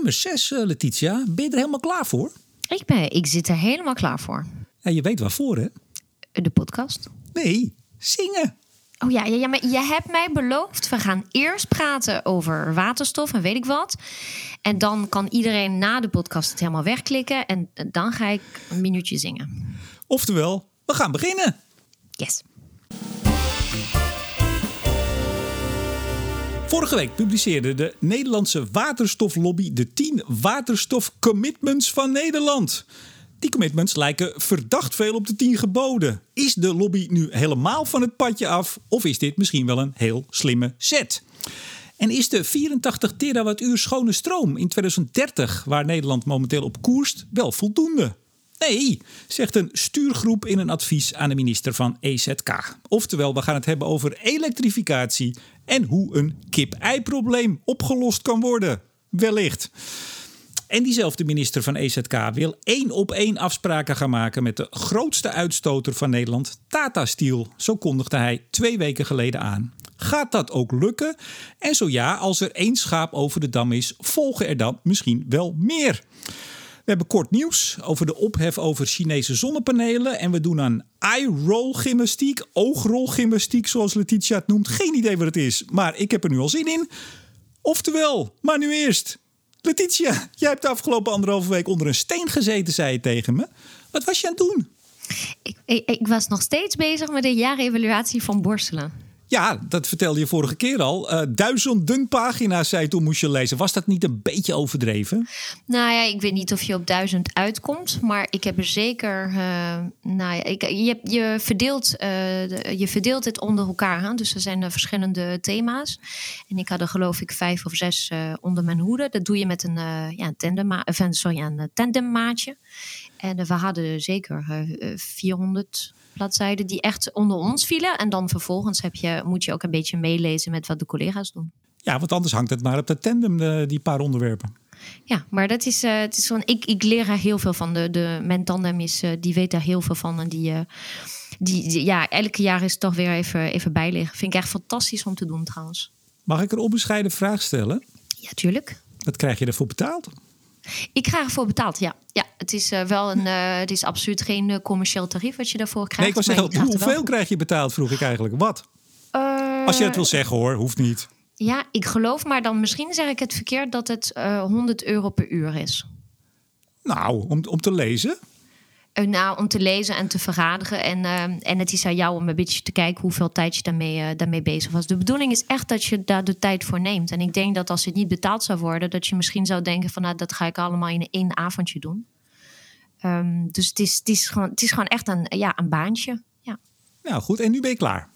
Nummer 6, uh, Letitia. Ben je er helemaal klaar voor? Ik, ben, ik zit er helemaal klaar voor. En je weet waarvoor, hè? De podcast. Nee, zingen. Oh ja, ja, ja, maar je hebt mij beloofd. We gaan eerst praten over waterstof en weet ik wat. En dan kan iedereen na de podcast het helemaal wegklikken. En dan ga ik een minuutje zingen. Oftewel, we gaan beginnen. Yes. Vorige week publiceerde de Nederlandse waterstoflobby de 10 waterstofcommitments van Nederland. Die commitments lijken verdacht veel op de 10 geboden. Is de lobby nu helemaal van het padje af of is dit misschien wel een heel slimme set? En is de 84 terawattuur schone stroom in 2030, waar Nederland momenteel op koerst, wel voldoende? Nee, zegt een stuurgroep in een advies aan de minister van EZK. Oftewel, we gaan het hebben over elektrificatie en hoe een kip-ei-probleem opgelost kan worden. Wellicht. En diezelfde minister van EZK wil één op één afspraken gaan maken met de grootste uitstoter van Nederland, Tata Steel. Zo kondigde hij twee weken geleden aan. Gaat dat ook lukken? En zo ja, als er één schaap over de dam is, volgen er dan misschien wel meer. We hebben kort nieuws over de ophef over Chinese zonnepanelen. En we doen aan eye-roll gymnastiek, oogrolgymnastiek zoals Letitia het noemt. Geen idee wat het is, maar ik heb er nu al zin in. Oftewel, maar nu eerst. Letitia, jij hebt de afgelopen anderhalve week onder een steen gezeten, zei je tegen me. Wat was je aan het doen? Ik, ik, ik was nog steeds bezig met de jaarevaluatie van borstelen. Ja, dat vertelde je vorige keer al. Uh, duizenden pagina's, zei toen moest je lezen. Was dat niet een beetje overdreven? Nou ja, ik weet niet of je op duizend uitkomt. Maar ik heb er zeker... Uh, ik, je, je, verdeelt, uh, je verdeelt het onder elkaar. Hè? Dus er zijn verschillende thema's. En ik had er geloof ik vijf of zes onder mijn hoede. Dat doe je met een, ja, sorry, een tandemmaatje. En we hadden zeker 400 bladzijden die echt onder ons vielen. En dan vervolgens heb je, moet je ook een beetje meelezen met wat de collega's doen. Ja, want anders hangt het maar op de tandem, eh, die paar onderwerpen. Ja, maar dat is, uh, het is gewoon, ik, ik leer er heel veel van. De, de, mijn tandem is, uh, die weet daar heel veel van. En die, uh, die, ja, elke jaar is het toch weer even, even bijliggen. Vind ik echt fantastisch om te doen trouwens. Mag ik een onbescheiden vraag stellen? Ja, tuurlijk. Wat krijg je ervoor betaald? Ik krijg ervoor betaald, ja. ja het is uh, wel een. Uh, het is absoluut geen uh, commercieel tarief wat je daarvoor krijgt. Nee, ik was zeggen, hoeveel krijg je betaald, vroeg ik eigenlijk. Wat? Als je het wil zeggen hoor, hoeft niet. Ja, ik geloof, maar dan misschien zeg ik het verkeerd dat het 100 euro per uur is. Nou, om, om te lezen? Uh, nou, om te lezen en te vergaderen. En, uh, en het is aan jou om een beetje te kijken hoeveel tijd je daarmee, uh, daarmee bezig was. De bedoeling is echt dat je daar de tijd voor neemt. En ik denk dat als het niet betaald zou worden, dat je misschien zou denken van nou, dat ga ik allemaal in één avondje doen. Um, dus het is, het, is gewoon, het is gewoon echt een, ja, een baantje. Ja. Nou goed, en nu ben je klaar?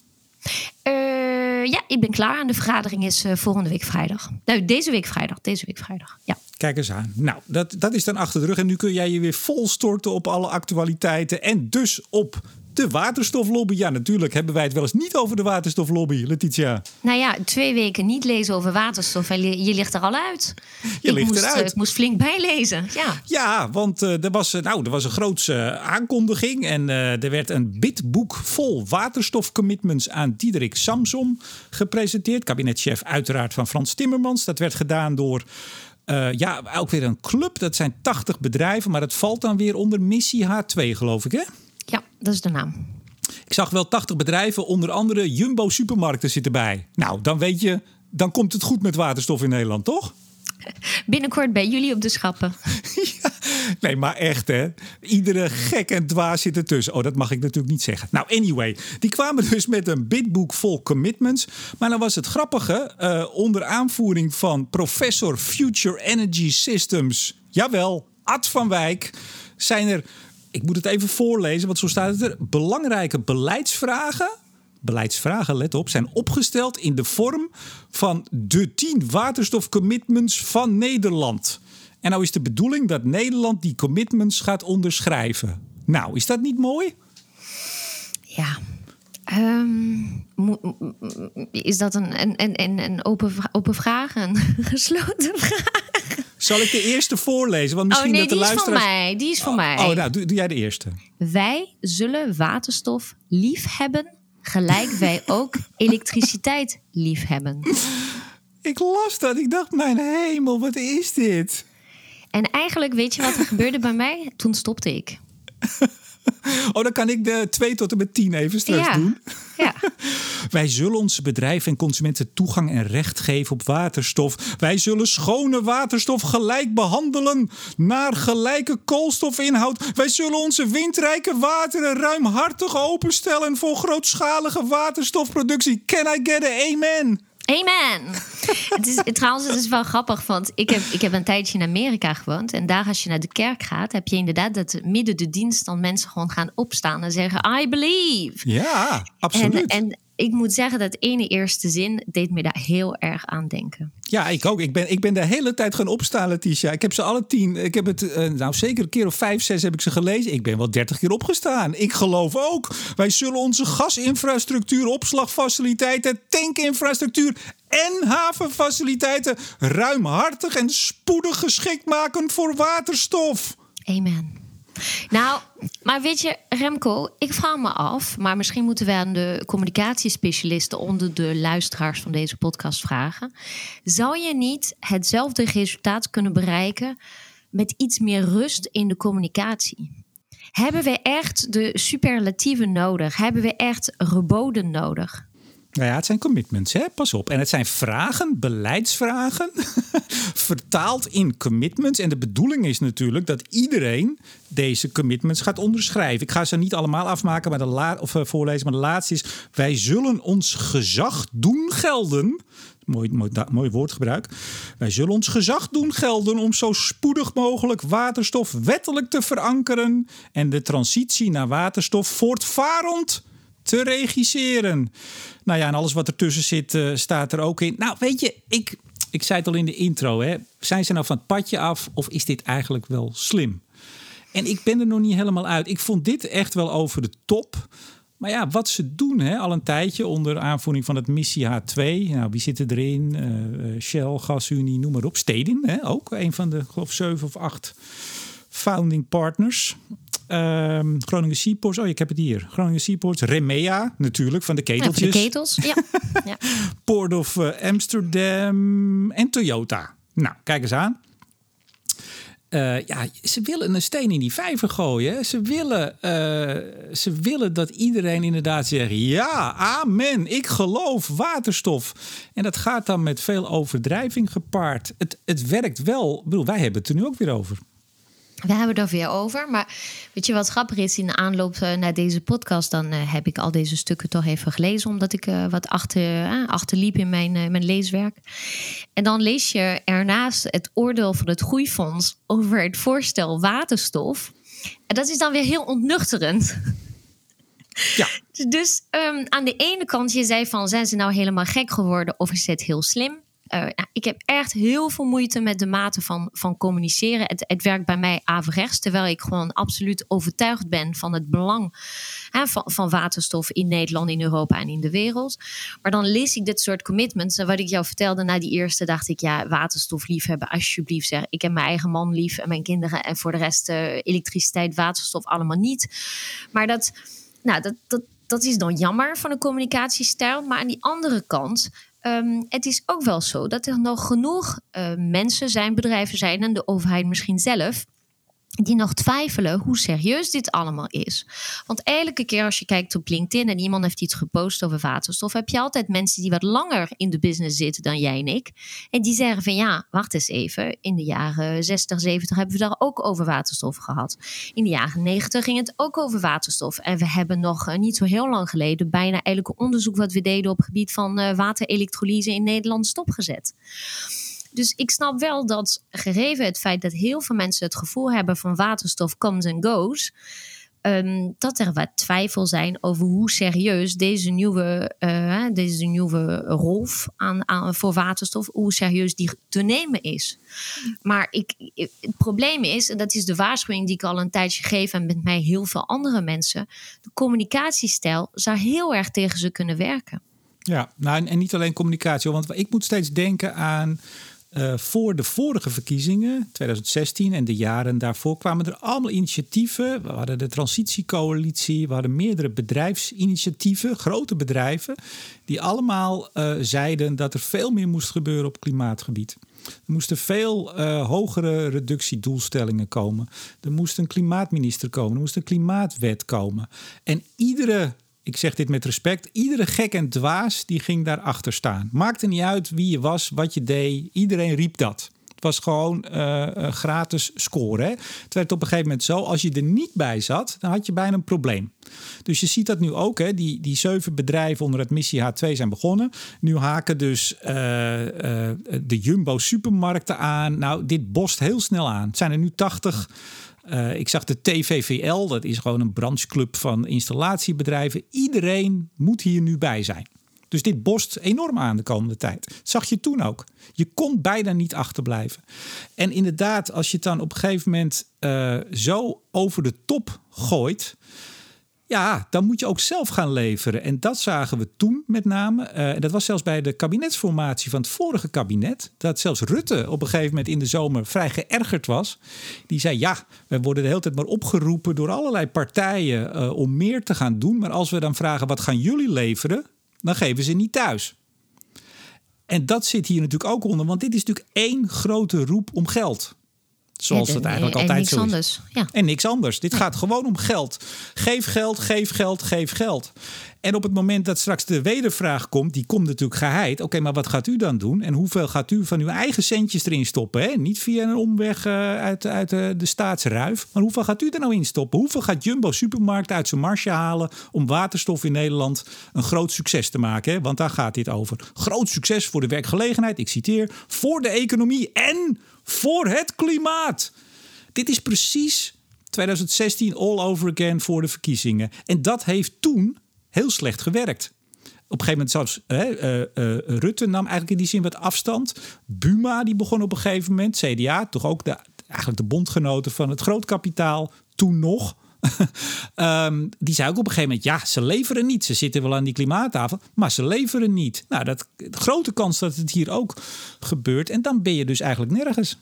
ja, ik ben klaar. En de vergadering is volgende week vrijdag. Nou, deze week vrijdag. Deze week vrijdag, ja. Kijk eens aan. Nou, dat, dat is dan achter de rug. En nu kun jij je weer vol storten op alle actualiteiten. En dus op de waterstoflobby. Ja, natuurlijk hebben wij het wel eens niet over de waterstoflobby, Letitia. Nou ja, twee weken niet lezen over waterstof en je ligt er al uit. Je ik ligt moest, eruit. Ik moest flink bijlezen, ja. Ja, want uh, er, was, nou, er was een grootse aankondiging. En uh, er werd een bidboek vol waterstofcommitments aan Diederik Samsom gepresenteerd. Kabinetchef uiteraard van Frans Timmermans. Dat werd gedaan door uh, ja, ook weer een club. Dat zijn 80 bedrijven, maar het valt dan weer onder missie H2, geloof ik, hè? Ja, dat is de naam. Ik zag wel 80 bedrijven, onder andere Jumbo supermarkten zitten bij. Nou, dan weet je, dan komt het goed met waterstof in Nederland, toch? Binnenkort bij jullie op de schappen. nee, maar echt hè. Iedere gek en dwaas zit ertussen. Oh, dat mag ik natuurlijk niet zeggen. Nou, anyway. Die kwamen dus met een bidboek vol commitments. Maar dan was het grappige. Uh, onder aanvoering van professor Future Energy Systems. Jawel, Ad van Wijk. Zijn er, ik moet het even voorlezen, want zo staat het er. Belangrijke beleidsvragen beleidsvragen, let op, zijn opgesteld in de vorm van de 10 waterstofcommitments van Nederland. En nou is de bedoeling dat Nederland die commitments gaat onderschrijven. Nou, is dat niet mooi? Ja. Um, is dat een, een, een, een open, open vraag? Een gesloten vraag? Zal ik de eerste voorlezen? Want misschien oh nee, dat de die luisteraars... is van mij. Die is van oh, mij. Oh, nou, doe, doe jij de eerste. Wij zullen waterstof lief hebben gelijk wij ook elektriciteit lief hebben. Ik las dat. Ik dacht, mijn hemel, wat is dit? En eigenlijk, weet je wat er gebeurde bij mij? Toen stopte ik. Oh, dan kan ik de 2 tot en met 10 even straks Ja. doen. Ja. Wij zullen onze bedrijven en consumenten toegang en recht geven op waterstof. Wij zullen schone waterstof gelijk behandelen naar gelijke koolstofinhoud. Wij zullen onze windrijke wateren ruimhartig openstellen voor grootschalige waterstofproductie. Can I get a amen? Amen. het is, trouwens, het is wel grappig, want ik heb, ik heb een tijdje in Amerika gewoond. En daar, als je naar de kerk gaat, heb je inderdaad dat midden de dienst dan mensen gewoon gaan opstaan en zeggen: I believe. Ja, absoluut. En, en ik moet zeggen, dat ene eerste zin deed me daar heel erg aan denken. Ja, ik ook. Ik ben, ik ben de hele tijd gaan opstaan, Letitia. Ik heb ze alle tien. Ik heb het, eh, nou zeker een keer of vijf, zes heb ik ze gelezen. Ik ben wel dertig keer opgestaan. Ik geloof ook. Wij zullen onze gasinfrastructuur, opslagfaciliteiten, tankinfrastructuur en havenfaciliteiten ruimhartig en spoedig geschikt maken voor waterstof. Amen. Nou, maar weet je, Remco, ik vraag me af, maar misschien moeten we aan de communicatiespecialisten onder de luisteraars van deze podcast vragen. Zou je niet hetzelfde resultaat kunnen bereiken met iets meer rust in de communicatie? Hebben we echt de superlatieven nodig? Hebben we echt geboden nodig? Nou ja, het zijn commitments, hè? pas op. En het zijn vragen, beleidsvragen, vertaald in commitments. En de bedoeling is natuurlijk dat iedereen deze commitments gaat onderschrijven. Ik ga ze niet allemaal afmaken, maar de la of eh, voorlezen. Maar de laatste is: wij zullen ons gezag doen gelden. Mooi, mooi, mooi woordgebruik. Wij zullen ons gezag doen gelden om zo spoedig mogelijk waterstof wettelijk te verankeren en de transitie naar waterstof voortvarend te regisseren. Nou ja, en alles wat ertussen zit, eh, staat er ook in. Nou, weet je, ik, ik zei het al in de intro. Hè. Zijn ze nou van het padje af of is dit eigenlijk wel slim? En ik ben er nog niet helemaal uit. Ik vond dit echt wel over de top. Maar ja, wat ze doen hè, al een tijdje onder aanvoering van het missie H2. Nou, wie zit erin? Eh, eh, Shell, GasUnie, noem maar op. Stedin, hè, ook een van de geloof zeven of acht founding partners. Ehm, Groningen Seaports, oh ik heb het hier. Groningen Seaports, Remea natuurlijk van de Ja, keteltjes. de ketels. Ja. ja. Port of eh, Amsterdam en Toyota. Nou, kijk eens aan. Eh, ja, ze willen een steen in die vijver gooien. Ze willen, eh, ze willen dat iedereen inderdaad zegt: ja, amen, ik geloof waterstof. En dat gaat dan met veel overdrijving gepaard. Het, het werkt wel. Ik bedoel, wij hebben het er nu ook weer over. We hebben er weer over. Maar weet je wat grappig is? In de aanloop eh, naar deze podcast... dan eh, heb ik al deze stukken toch even gelezen... omdat ik eh, wat achter, eh, achterliep in mijn, mijn leeswerk. En dan lees je ernaast het oordeel van het Groeifonds... over het voorstel waterstof. En dat is dan weer heel ontnuchterend. Ja, Dus ehm, aan de ene kant, je zei van... zijn ze nou helemaal gek geworden of is het heel slim? Eh, nou, ik heb echt heel veel moeite met de mate van, van communiceren. Het, werkt bij mij averechts, terwijl ik gewoon absoluut overtuigd ben van het belang hè, van, van waterstof in Nederland, in Europa en in de wereld. Maar dan lees ik dit soort commitments. En wat ik jou vertelde na die eerste, dacht ik, ja, waterstof liefhebben, alsjeblieft zeg. Ik heb mijn eigen man lief en mijn kinderen en voor de rest eh, elektriciteit, waterstof allemaal niet. Maar dat, nou, dat, dat, dat is dan jammer van de communicatiestijl. Maar aan die andere kant, ehm, het is ook wel zo dat er nog genoeg eh, mensen zijn, bedrijven zijn en de overheid misschien zelf. Die nog twijfelen hoe serieus dit allemaal is. Want elke keer als je kijkt op LinkedIn en iemand heeft iets gepost over waterstof, heb je altijd mensen die wat langer in de business zitten dan jij en ik. En die zeggen van ja, wacht eens even. In de jaren 60, 70 hebben we daar ook over waterstof gehad. In de jaren 90 ging het ook over waterstof. En we hebben nog eh, niet zo heel lang geleden bijna elke onderzoek wat we deden op het gebied van eh, waterelektrolyse in Nederland stopgezet. Dus ik snap wel dat gegeven het feit dat heel veel mensen het gevoel hebben van waterstof comes and goes. ehm, dat er wat twijfel zijn over hoe serieus deze nieuwe, eh, deze nieuwe rol aan, aan, voor waterstof, hoe serieus die te nemen is. Maar ik, het probleem is, en dat is de waarschuwing die ik al een tijdje geef en met mij heel veel andere mensen, de communicatiestijl zou heel erg tegen ze kunnen werken. Ja, nou, en, niet alleen communicatie. Want ik moet steeds denken aan. Eh, voor de vorige verkiezingen, 2016 en de jaren daarvoor, kwamen er allemaal initiatieven. We hadden de Transitiecoalitie, we hadden meerdere bedrijfsinitiatieven, grote bedrijven, die allemaal eh, zeiden dat er veel meer moest gebeuren op klimaatgebied. Er moesten veel uh, hogere reductiedoelstellingen komen. Er moest een klimaatminister komen. Er moest een klimaatwet komen. En iedere ik zeg dit met respect, iedere gek en dwaas die ging daarachter staan. Maakte niet uit wie je was, wat je deed, iedereen riep dat. Het was gewoon uh, gratis scoren. Het werd op een gegeven moment zo, als je er niet bij zat, dan had je bijna een probleem. Dus je ziet dat nu ook, hè? Die, die zeven bedrijven onder het missie H2 zijn begonnen. Nu haken dus uh, de Jumbo supermarkten aan. Nou, dit bost heel snel aan. Het zijn er nu 80 uh, ik zag de TVVL, dat is gewoon een brancheclub van installatiebedrijven. Iedereen moet hier nu bij zijn. Dus dit bost enorm aan de komende tijd. Dat zag je toen ook. Je kon bijna niet achterblijven. En inderdaad, als je het dan op een gegeven moment uh, zo over de top gooit. Ja, dan moet je ook zelf gaan leveren. En dat zagen we toen met name. Uh, en dat was zelfs bij de kabinetsformatie van het vorige kabinet. Dat zelfs Rutte op een gegeven moment in de zomer vrij geërgerd was. Die zei: Ja, we worden de hele tijd maar opgeroepen door allerlei partijen uh, om meer te gaan doen. Maar als we dan vragen: wat gaan jullie leveren? Dan geven ze niet thuis. En dat zit hier natuurlijk ook onder, want dit is natuurlijk één grote roep om geld. Zoals het en- eigenlijk en altijd niks zo is. anders. Ja. En niks anders. Dit gaat gewoon om geld. Geef geld, geef geld, geef geld. En op het moment dat straks de wedervraag komt, die komt natuurlijk geheid. Oké, maar wat gaat u dan doen? En hoeveel gaat u van uw eigen centjes erin stoppen? Hè? Niet via een omweg eh, uit, uit eh, de staatsruif. Maar hoeveel gaat u er nou in stoppen? Hoeveel gaat Jumbo Supermarkt uit zijn marge halen om waterstof in Nederland een groot succes te maken? Hè? Want daar gaat dit over. Groot succes voor de werkgelegenheid, ik citeer, voor de economie en voor het klimaat. Dit is precies 2016 all over again voor de verkiezingen. En dat heeft toen heel slecht gewerkt. Op een gegeven moment zelfs hè, eh, eh, Rutte nam eigenlijk in die zin wat afstand. Buma die begon op een gegeven moment, CDA, toch ook de, eigenlijk de bondgenoten van het grootkapitaal, toen nog. Ehm, die zei ook op een gegeven moment: ja, ze leveren niet. Ze zitten wel aan die klimaattafel, maar ze leveren niet. Nou, dat grote kans dat het hier ook gebeurt. En dan ben je dus eigenlijk nergens.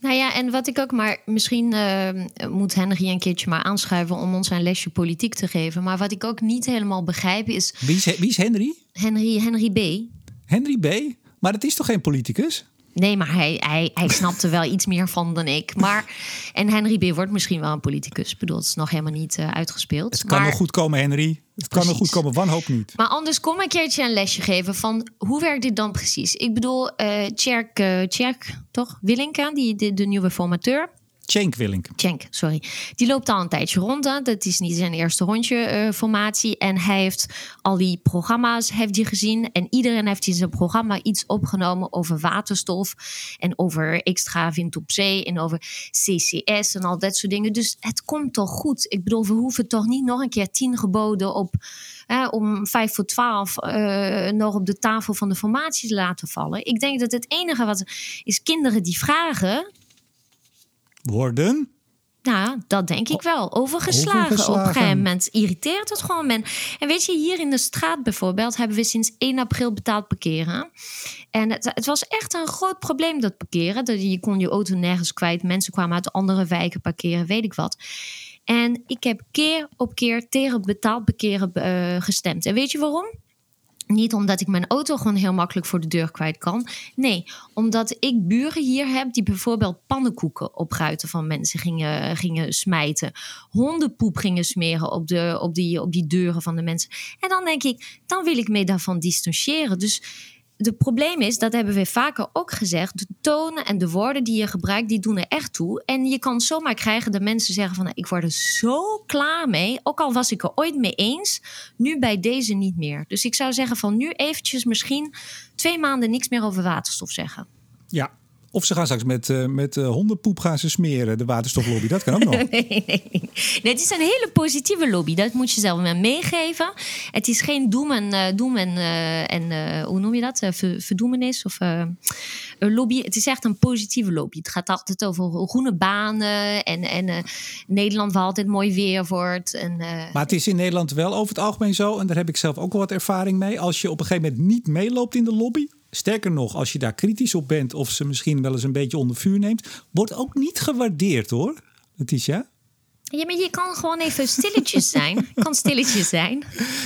Nou ja, en wat ik ook maar misschien eh, moet Henry een keertje maar aanschuiven om ons een lesje politiek te geven. Maar wat ik ook niet helemaal begrijp is Wie is, wie is Henry? Henry, Henry B. Henry B. Maar dat is toch geen politicus? Nee, maar hij, hij, hij snapt er wel iets meer van dan ik. Maar, en Henry B. wordt misschien wel een politicus. Ik bedoel, het is nog helemaal niet eh, uitgespeeld. Het kan maar, nog goed komen, Henry. Het kan nog goed komen, wanhoop niet. Maar anders kom een keertje een lesje geven van hoe werkt dit dan precies? Ik bedoel, eh Tjerk, Tjerk, toch? Willinka, die, de, de nieuwe formateur. Cenk Willink. Cenk, sorry. Die loopt al een tijdje rond. Dat is niet zijn eerste rondje eh, formatie. En hij heeft al die programma's heeft hij gezien. En iedereen heeft in zijn programma iets opgenomen over waterstof. En over extra wind op zee. En over CCS en al dat soort dingen. Dus het komt toch goed. Ik bedoel, we hoeven toch niet nog een keer tien geboden op... Om vijf voor twaalf eh, nog op de tafel van de formatie te laten vallen. Ik denk dat het enige wat is kinderen die vragen... Worden. Nou, dat denk ik wel. Overgeslagen. Op een gegeven moment irriteert het gewoon men. En weet je, hier in de straat bijvoorbeeld hebben we sinds 1 april betaald parkeren. En het, het was echt een groot probleem, dat parkeren. Dat je kon je auto nergens kwijt. Mensen kwamen uit andere wijken parkeren, weet ik wat. En ik heb keer op keer tegen betaald parkeren eh, gestemd. En weet je waarom? Niet omdat ik mijn auto gewoon heel makkelijk voor de deur kwijt kan. Nee, omdat ik buren hier heb die bijvoorbeeld pannenkoeken op ruiten van mensen gingen, gingen smijten. Hondenpoep gingen smeren op, de, op, die, op die deuren van de mensen. En dan denk ik, dan wil ik me daarvan distancieren. Dus het probleem is, dat hebben we vaker ook gezegd, de tonen en de woorden die je gebruikt, die doen er echt toe. En je kan zomaar krijgen dat mensen zeggen van, nou, ik word er zo klaar mee, ook al was ik er ooit mee eens, nu bij deze niet meer. Dus ik zou zeggen van nu eventjes misschien twee maanden niks meer over waterstof zeggen. Ja. Of ze gaan straks met, eh, met eh, hondenpoep gaan ze smeren, de waterstoflobby. Dat kan ook nog. Nee, nee, nee. Nee, het is een hele positieve lobby. Dat moet je zelf maar meegeven. Het is geen doem en, eh, doem en, en hoe noem je dat? Ver- verdoemenis of een lobby. Het is echt een positieve lobby. Het gaat altijd over groene banen en, en Nederland waar altijd mooi weer wordt. En, Maar het is in Nederland wel over het algemeen zo, en daar heb ik zelf ook wel wat ervaring mee. Als je op een gegeven moment niet meeloopt in de lobby, sterker nog, als je daar kritisch op bent of ze misschien wel eens een beetje onder vuur neemt, wordt ook niet gewaardeerd hoor. Letitia? Ja, maar je kan gewoon even stilletjes zijn. kan stilletjes zijn.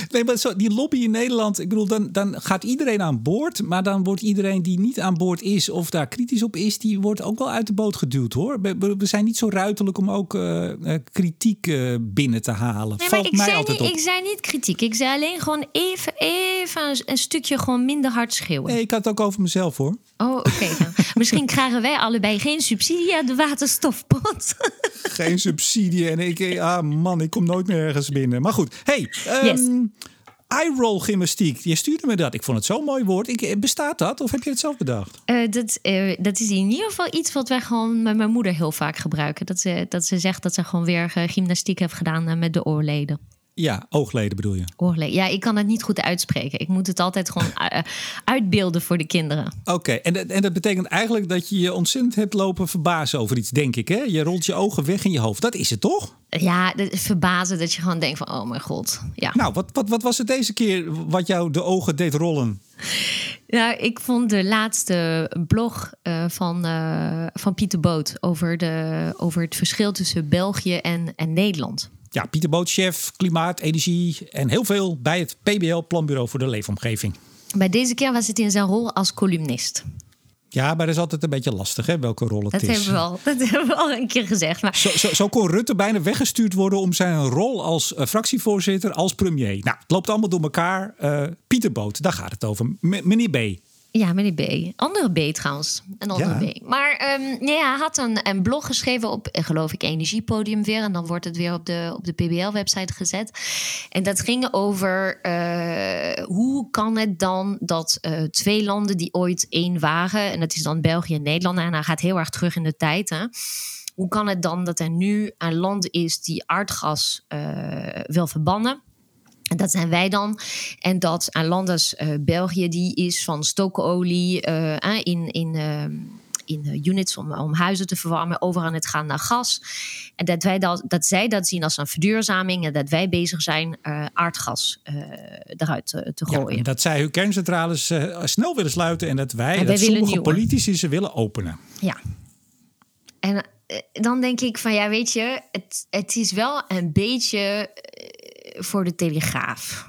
Nee, maar zo, die lobby in Nederland, ik bedoel, dan, dan gaat iedereen aan boord. Maar dan wordt iedereen die niet aan boord is of daar kritisch op is, die wordt ook wel uit de boot geduwd hoor. We, we zijn niet zo ruiterlijk om ook uh, kritiek uh, binnen te halen. Nee, Valt ik, mij zei altijd niet, op. ik zei niet kritiek. Ik zei alleen gewoon even, even een, een stukje gewoon minder hard schreeuwen. Nee, ik had het ook over mezelf hoor. Oh, oké. Misschien krijgen wij allebei geen subsidie uit de waterstofpot. Geen subsidie en ik, ah man, ik kom nooit meer ergens binnen. Maar goed, hey, um, Yes. eye-roll gymnastiek. Je stuurde me dat. Ik vond het zo'n mooi woord. Ik, bestaat dat of heb je het zelf bedacht? Eh, dat, eh, dat is in ieder geval iets wat wij gewoon met mijn moeder heel vaak gebruiken. Dat ze, dat ze zegt dat ze gewoon weer eh, gymnastiek heeft gedaan eh, met de oorleden. Ja, oogleden bedoel je. Oorleden. Ja, ik kan het niet goed uitspreken. Ik moet het altijd gewoon uitbeelden voor de kinderen. Oké, en, dat- en dat betekent eigenlijk dat je je ontzettend hebt lopen verbazen over iets, denk ik. Hè? Je rolt je ogen weg in je hoofd. Dat is het toch? Ja, dat is verbazen dat je gewoon denkt van, oh mijn god. Ja. Nou, wat, wat, wat was het deze keer wat jou de ogen deed rollen? Nou, ik vond de laatste blog eh, van, eh, van Pieter Boot over, de, over het verschil tussen België en, en Nederland. Ja, Pieter Boot, chef, klimaat, energie en heel veel bij het PBL Planbureau voor de Leefomgeving. Bij deze keer was het in zijn rol als columnist. Ja, maar dat is altijd een beetje lastig, hè, welke rol het Dat is. hebben, we al, dat hebben we al een keer gezegd. Maar Zo, zo, zo kon Rutte bijna weggestuurd worden om zijn rol als eh, fractievoorzitter, als premier. Nou, het loopt allemaal door elkaar. Eh, Pieter Boot, daar gaat het over. M- meneer B. Ja, meneer B. Andere B trouwens. Een andere Ja. B. Maar ehm, nee, hij had een, een blog geschreven op, eh, geloof ik, Energiepodium weer. En dan wordt het weer op de, op de PBL-website gezet. En dat ging over eh, hoe kan het dan dat eh, twee landen die ooit één waren... en dat is dan België en Nederland... en hij gaat heel erg terug in de tijd, hè. Hoe kan het dan dat er nu een land is die aardgas wil verbannen... En dat zijn wij dan. En dat een land als eh, België, die is van stookolie eh, eh, in, in, in units om, om huizen te verwarmen, over aan het gaan naar gas. En dat, wij dat, dat zij dat zien als een verduurzaming en dat wij bezig zijn aardgas eruit te gooien. en dat zij hun kerncentrales snel willen sluiten en dat wij, En dat willen sommige nieuwe. politici ze willen openen. Ja. En dan denk ik van ja, weet je, het, het is wel een beetje voor de telegraaf.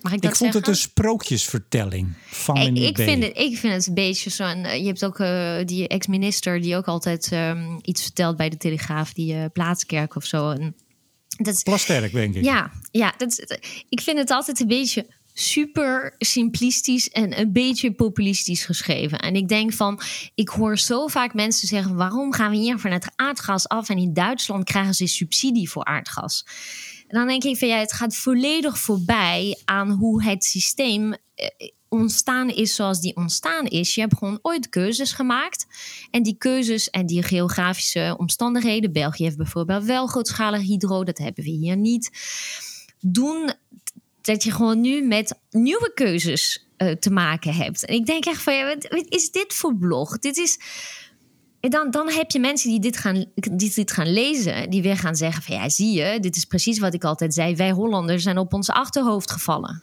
Mag ik dat Ik vond het een sprookjesvertelling van Ik, ik, vind het, ik vind het een beetje zo'n. eh, Je hebt ook eh, die ex-minister die ook altijd ehm, iets vertelt bij de Telegraaf, die eh, plaatskerk of zo. En dat is, Plasterk, denk ik. ja, ja dat ik vind het altijd een beetje super simplistisch en een beetje populistisch geschreven. En ik denk van, ik hoor zo vaak mensen zeggen: waarom gaan we hier van het aardgas af en in Duitsland krijgen ze subsidie voor aardgas? Dan denk ik van ja, het gaat volledig voorbij aan hoe het systeem eh, ontstaan is zoals die ontstaan is. Je hebt gewoon ooit keuzes gemaakt. En die keuzes en die geografische omstandigheden. België heeft bijvoorbeeld wel grootschalig hydro, dat hebben we hier niet. Doen dat je gewoon nu met nieuwe keuzes eh, te maken hebt. En ik denk echt van ja, wat is dit voor blog? Dit is. Dan, dan heb je mensen die dit, gaan, die dit gaan lezen, die weer gaan zeggen van ja, zie je, dit is precies wat ik altijd zei. Wij Hollanders zijn op ons achterhoofd gevallen.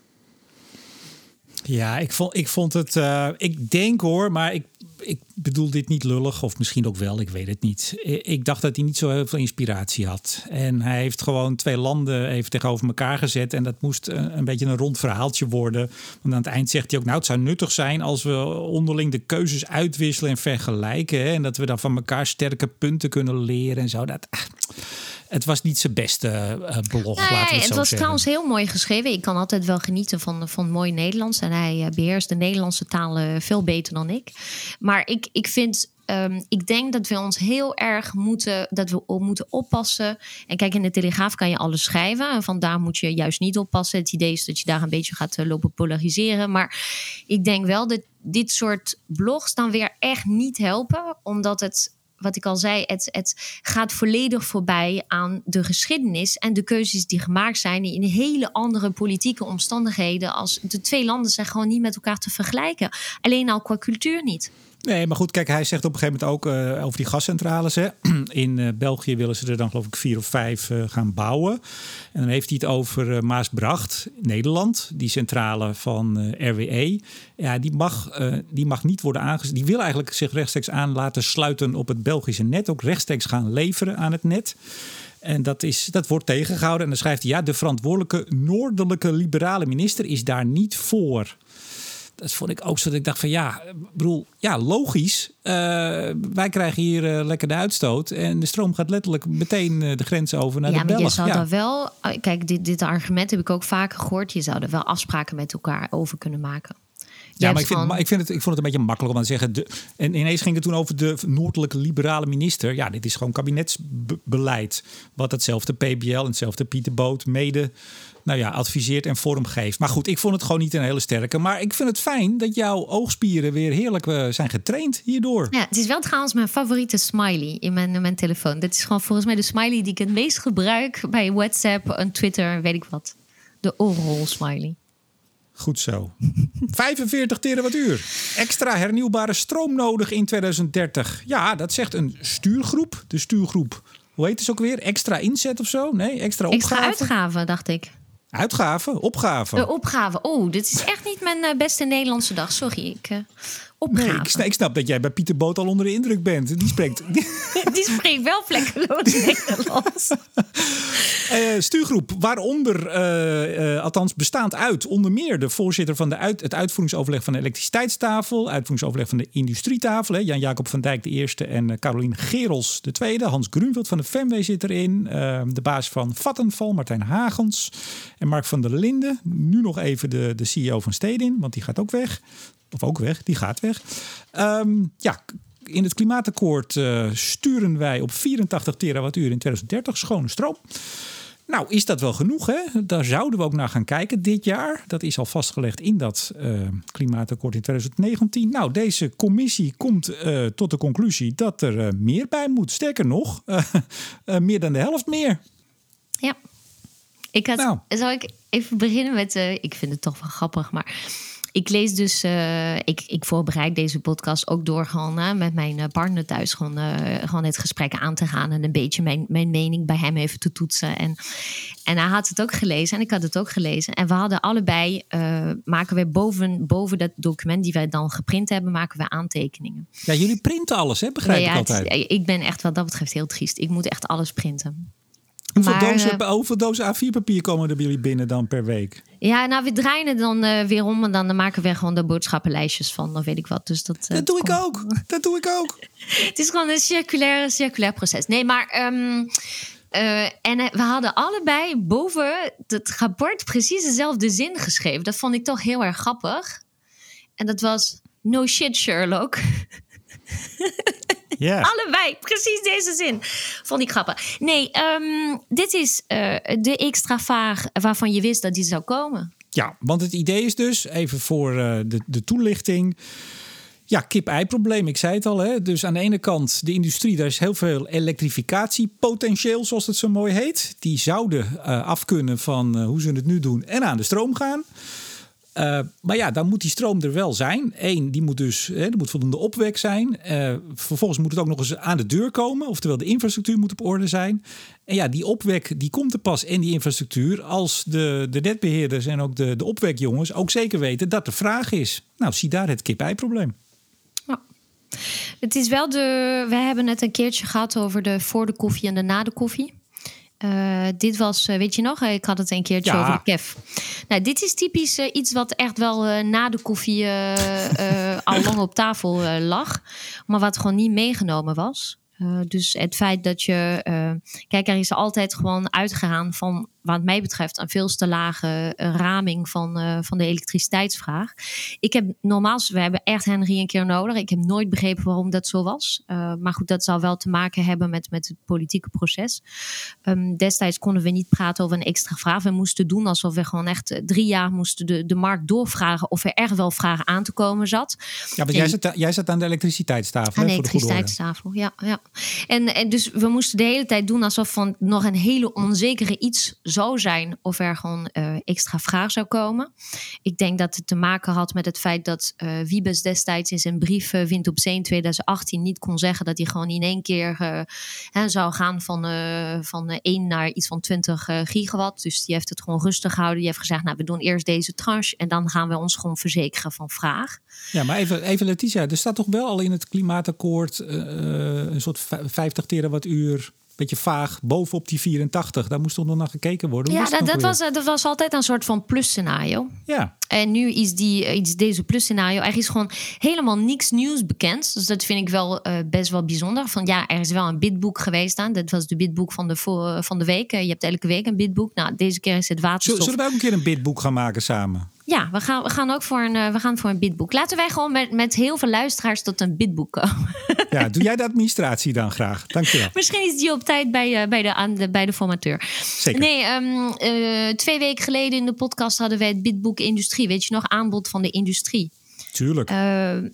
Ja, ik vond, ik vond het. eh, ik denk hoor, maar ik, ik bedoel dit niet lullig, of misschien ook wel, ik weet het niet. Ik dacht dat hij niet zo heel veel inspiratie had. En hij heeft gewoon twee landen even tegenover elkaar gezet. En dat moest een, een beetje een rond verhaaltje worden. Want aan het eind zegt hij ook: Nou, het zou nuttig zijn als we onderling de keuzes uitwisselen en vergelijken. Hè, en dat we dan van elkaar sterke punten kunnen leren en zo. Dat, ah, het was niet zijn beste eh, blog. Ja, laten we het, het zo was zeggen. trouwens heel mooi geschreven. Ik kan altijd wel genieten van, van mooi Nederlands. En hij eh, beheerst de Nederlandse taal eh, veel beter dan ik. Maar ik, ik vind. ehm, ik denk dat we ons heel erg moeten, dat we moeten oppassen. En kijk, in de Telegraaf kan je alles schrijven. En vandaar moet je juist niet oppassen. Het idee is dat je daar een beetje gaat eh, lopen polariseren. Maar ik denk wel dat dit soort blogs dan weer echt niet helpen. Omdat het wat ik al zei, het, het gaat volledig voorbij aan de geschiedenis en de keuzes die gemaakt zijn in hele andere politieke omstandigheden. Als de twee landen zijn gewoon niet met elkaar te vergelijken. Alleen al qua cultuur niet. Nee, maar goed, kijk, hij zegt op een gegeven moment ook uh, over die gascentrales. Hè. In uh, België willen ze er dan geloof ik vier of vijf uh, gaan bouwen. En dan heeft hij het over Maasbracht, Nederland. Die centrale van RWE. Ja, die mag, die mag niet worden aangezet. Die wil eigenlijk zich rechtstreeks aan laten sluiten op het Belgische net. Ook rechtstreeks gaan leveren aan het net. En dat, is, dat wordt tegengehouden. En dan schrijft hij: ja, de verantwoordelijke noordelijke liberale minister is daar niet voor dat vond ik ook zo dat ik dacht van ja, bedoel, ja, logisch. Uh, wij krijgen hier uh, lekker de uitstoot en de stroom gaat letterlijk meteen uh, de grens over naar ja, de Belg. Maar je zou ja. daar wel, kijk, dit, dit argument heb ik ook vaker gehoord. Je zou er wel afspraken met elkaar over kunnen maken. Ja, maar ik, vind, maar ik, vind het, ik vond het een beetje makkelijk om te zeggen. De, en ineens ging het toen over de noordelijke liberale minister. Ja, dit is gewoon kabinetsbeleid. Wat hetzelfde PBL en hetzelfde Pieter Boot mede nou ja, adviseert en vormgeeft. Maar goed, ik vond het gewoon niet een hele sterke. Maar ik vind het fijn dat jouw oogspieren weer heerlijk uh, zijn getraind hierdoor. Ja, het is wel trouwens mijn favoriete smiley in mijn, mijn telefoon. Dat is gewoon volgens mij de smiley die ik het meest gebruik bij WhatsApp en Twitter, weet ik wat. De oorrol smiley. Goed zo. 45 terawattuur. Extra hernieuwbare stroom nodig in 2030. Ja, dat zegt een stuurgroep. De stuurgroep, hoe heet het ook weer? Extra inzet of zo? Nee, extra opgave. Extra uitgave, dacht ik. Uitgave? Opgave? De opgave. Oh, dit is echt niet mijn uh, beste Nederlandse dag. Sorry. Ik, uh, opgave. Nee, ik snap, ik snap, dat jij bij Pieter Boot al onder de indruk bent. Die spreekt... Die spreekt wel vlekkeloos Nederlands. Uh, stuurgroep, waaronder, uh, althans bestaand uit, onder meer de voorzitter van de uit, het uitvoeringsoverleg van de elektriciteitstafel, uitvoeringsoverleg van de industrietafel, Jan-Jacob van Dijk de eerste en Caroline Gerels de tweede. Hans Grunveld van de FEMW zit erin. de baas van Vattenval, Martijn Hagens. En Mark van der Linden, nu nog even de, de CEO van Stedin, want die gaat ook weg. Of ook weg, die gaat weg. Um, ja, in het klimaatakkoord uh, sturen wij op 84 terawattuur in 2030 schone stroom. Nou, is dat wel genoeg? Hè? Daar zouden we ook naar gaan kijken dit jaar. Dat is al vastgelegd in dat uh, klimaatakkoord in 2019. Nou, deze commissie komt uh, tot de conclusie dat er meer bij moet. Sterker nog, meer dan de helft meer. Ja. Ik had, nou. Zal ik even beginnen met. ik vind het toch wel grappig, maar ik lees dus, uh, ik, ik voorbereid deze podcast ook door gewoon uh, met mijn eh, partner thuis gewoon, uh, gewoon het gesprek aan te gaan en een beetje mijn, mijn mening bij hem even te toetsen. En, en hij had het ook gelezen en ik had het ook gelezen. En we hadden allebei, maken we boven, boven dat document die wij dan geprint hebben, maken we aantekeningen. Ja, jullie printen alles, hè? begrijp ja, ik altijd. ik ben echt wat dat betreft heel triest. Ik moet echt alles printen. Hoeveel, maar, dozen, uh, hoeveel dozen A4-papier komen er bij jullie binnen dan per week? Ja, nou, we draaien het dan uh, weer om en dan maken we gewoon de boodschappenlijstjes van, of weet ik wat. Dus dat, uh, dat doe ik ook. Dat doe ik ook. het is gewoon een circulair, circulair proces. Nee, maar. Um, en we hadden allebei boven het rapport precies dezelfde zin geschreven. Dat vond ik toch heel erg grappig. En dat was: No shit, Sherlock. Yeah. Allebei, precies deze zin. Vond ik grappig. Nee, um, dit is uh, de extra vaag waarvan je wist dat die zou komen. Ja, want het idee is dus, even voor uh, de, de toelichting. Ja, kip-ei-probleem. Ik zei het al. Hè? Dus aan de ene kant de industrie, daar is heel veel elektrificatiepotentieel, zoals het zo mooi heet. Die zouden uh, af kunnen van hoe ze het nu doen en aan de stroom gaan. Uh, maar ja, dan moet die stroom er wel zijn. Eén, die moet dus, hè, er moet voldoende opwek zijn. Uh, vervolgens moet het ook nog eens aan de deur komen. Oftewel, de infrastructuur moet op orde zijn. En ja, die opwek die komt er pas in die infrastructuur als de, de netbeheerders en ook de, de opwekjongens ook zeker weten dat er vraag is. Nou, zie daar het kip-ei-probleem. Het is wel de. We hebben het een keertje gehad over de voor de koffie en de na de koffie. Uh, dit was, uh, weet je nog, ik had het een keertje ja. over de kef. Nou, dit is typisch uh, iets wat echt wel na de koffie al lang op tafel lag, maar wat gewoon niet meegenomen was. dus het feit dat je. kijk, er is altijd gewoon uitgegaan van wat mij betreft een veel te lage eh, raming van, uh, van de elektriciteitsvraag. Ik heb normaal, we hebben echt Henry een keer nodig. Ik heb nooit begrepen waarom dat zo was. Uh, maar goed, dat zal wel te maken hebben met, met het politieke proces. Um, destijds konden we niet praten over een extra vraag. We moesten doen alsof we gewoon echt drie jaar moesten de, de markt doorvragen of er echt wel vragen aan te komen zat. Ja, maar jij, zat, jij zat aan de elektriciteitstafel. Aan de elektriciteitstafel, ja. ja. En, en dus we moesten de hele tijd doen alsof van nog een hele onzekere iets zou zijn of er gewoon uh, extra vraag zou komen. Ik denk dat het te maken had met het feit dat uh, Wiebes destijds in zijn brief uh, Wind op Zee in 2018 niet kon zeggen dat hij gewoon in één keer hè, zou gaan van, van 1 naar iets van 20 gigawatt. Dus die heeft het gewoon rustig gehouden. Die heeft gezegd, nou we doen eerst deze tranche en dan gaan we ons gewoon verzekeren van vraag. Ja, maar even, even Letitia, er staat toch wel al in het klimaatakkoord een soort 50 terawattuur beetje vaag bovenop die 84. Daar moest toch nog naar gekeken worden. ja, dat, dat was, dat was altijd een soort van plus-scenario. Ja. En nu is, die, is deze plus-scenario eigenlijk gewoon helemaal niks nieuws bekend. Dus dat vind ik wel uh, best wel bijzonder. Van ja, er is wel een bidboek geweest aan. Dat was de bidboek van de, van de week. Je hebt elke week een bidboek. Nou, deze keer is het waterstof. Zullen we ook een keer een bidboek gaan maken samen? Ja, we gaan, we gaan ook voor een, uh, we gaan voor een bidboek. Laten wij gewoon met, met heel veel luisteraars tot een bidboek komen. Ja, doe jij de administratie dan graag? Dankjewel. Misschien is die op tijd bij, uh, bij, de, aan de, bij de formateur. Zeker. Nee, um, uh, twee weken geleden in de podcast hadden wij het bidboek Industrie. Weet je nog, aanbod van de industrie. Tuurlijk.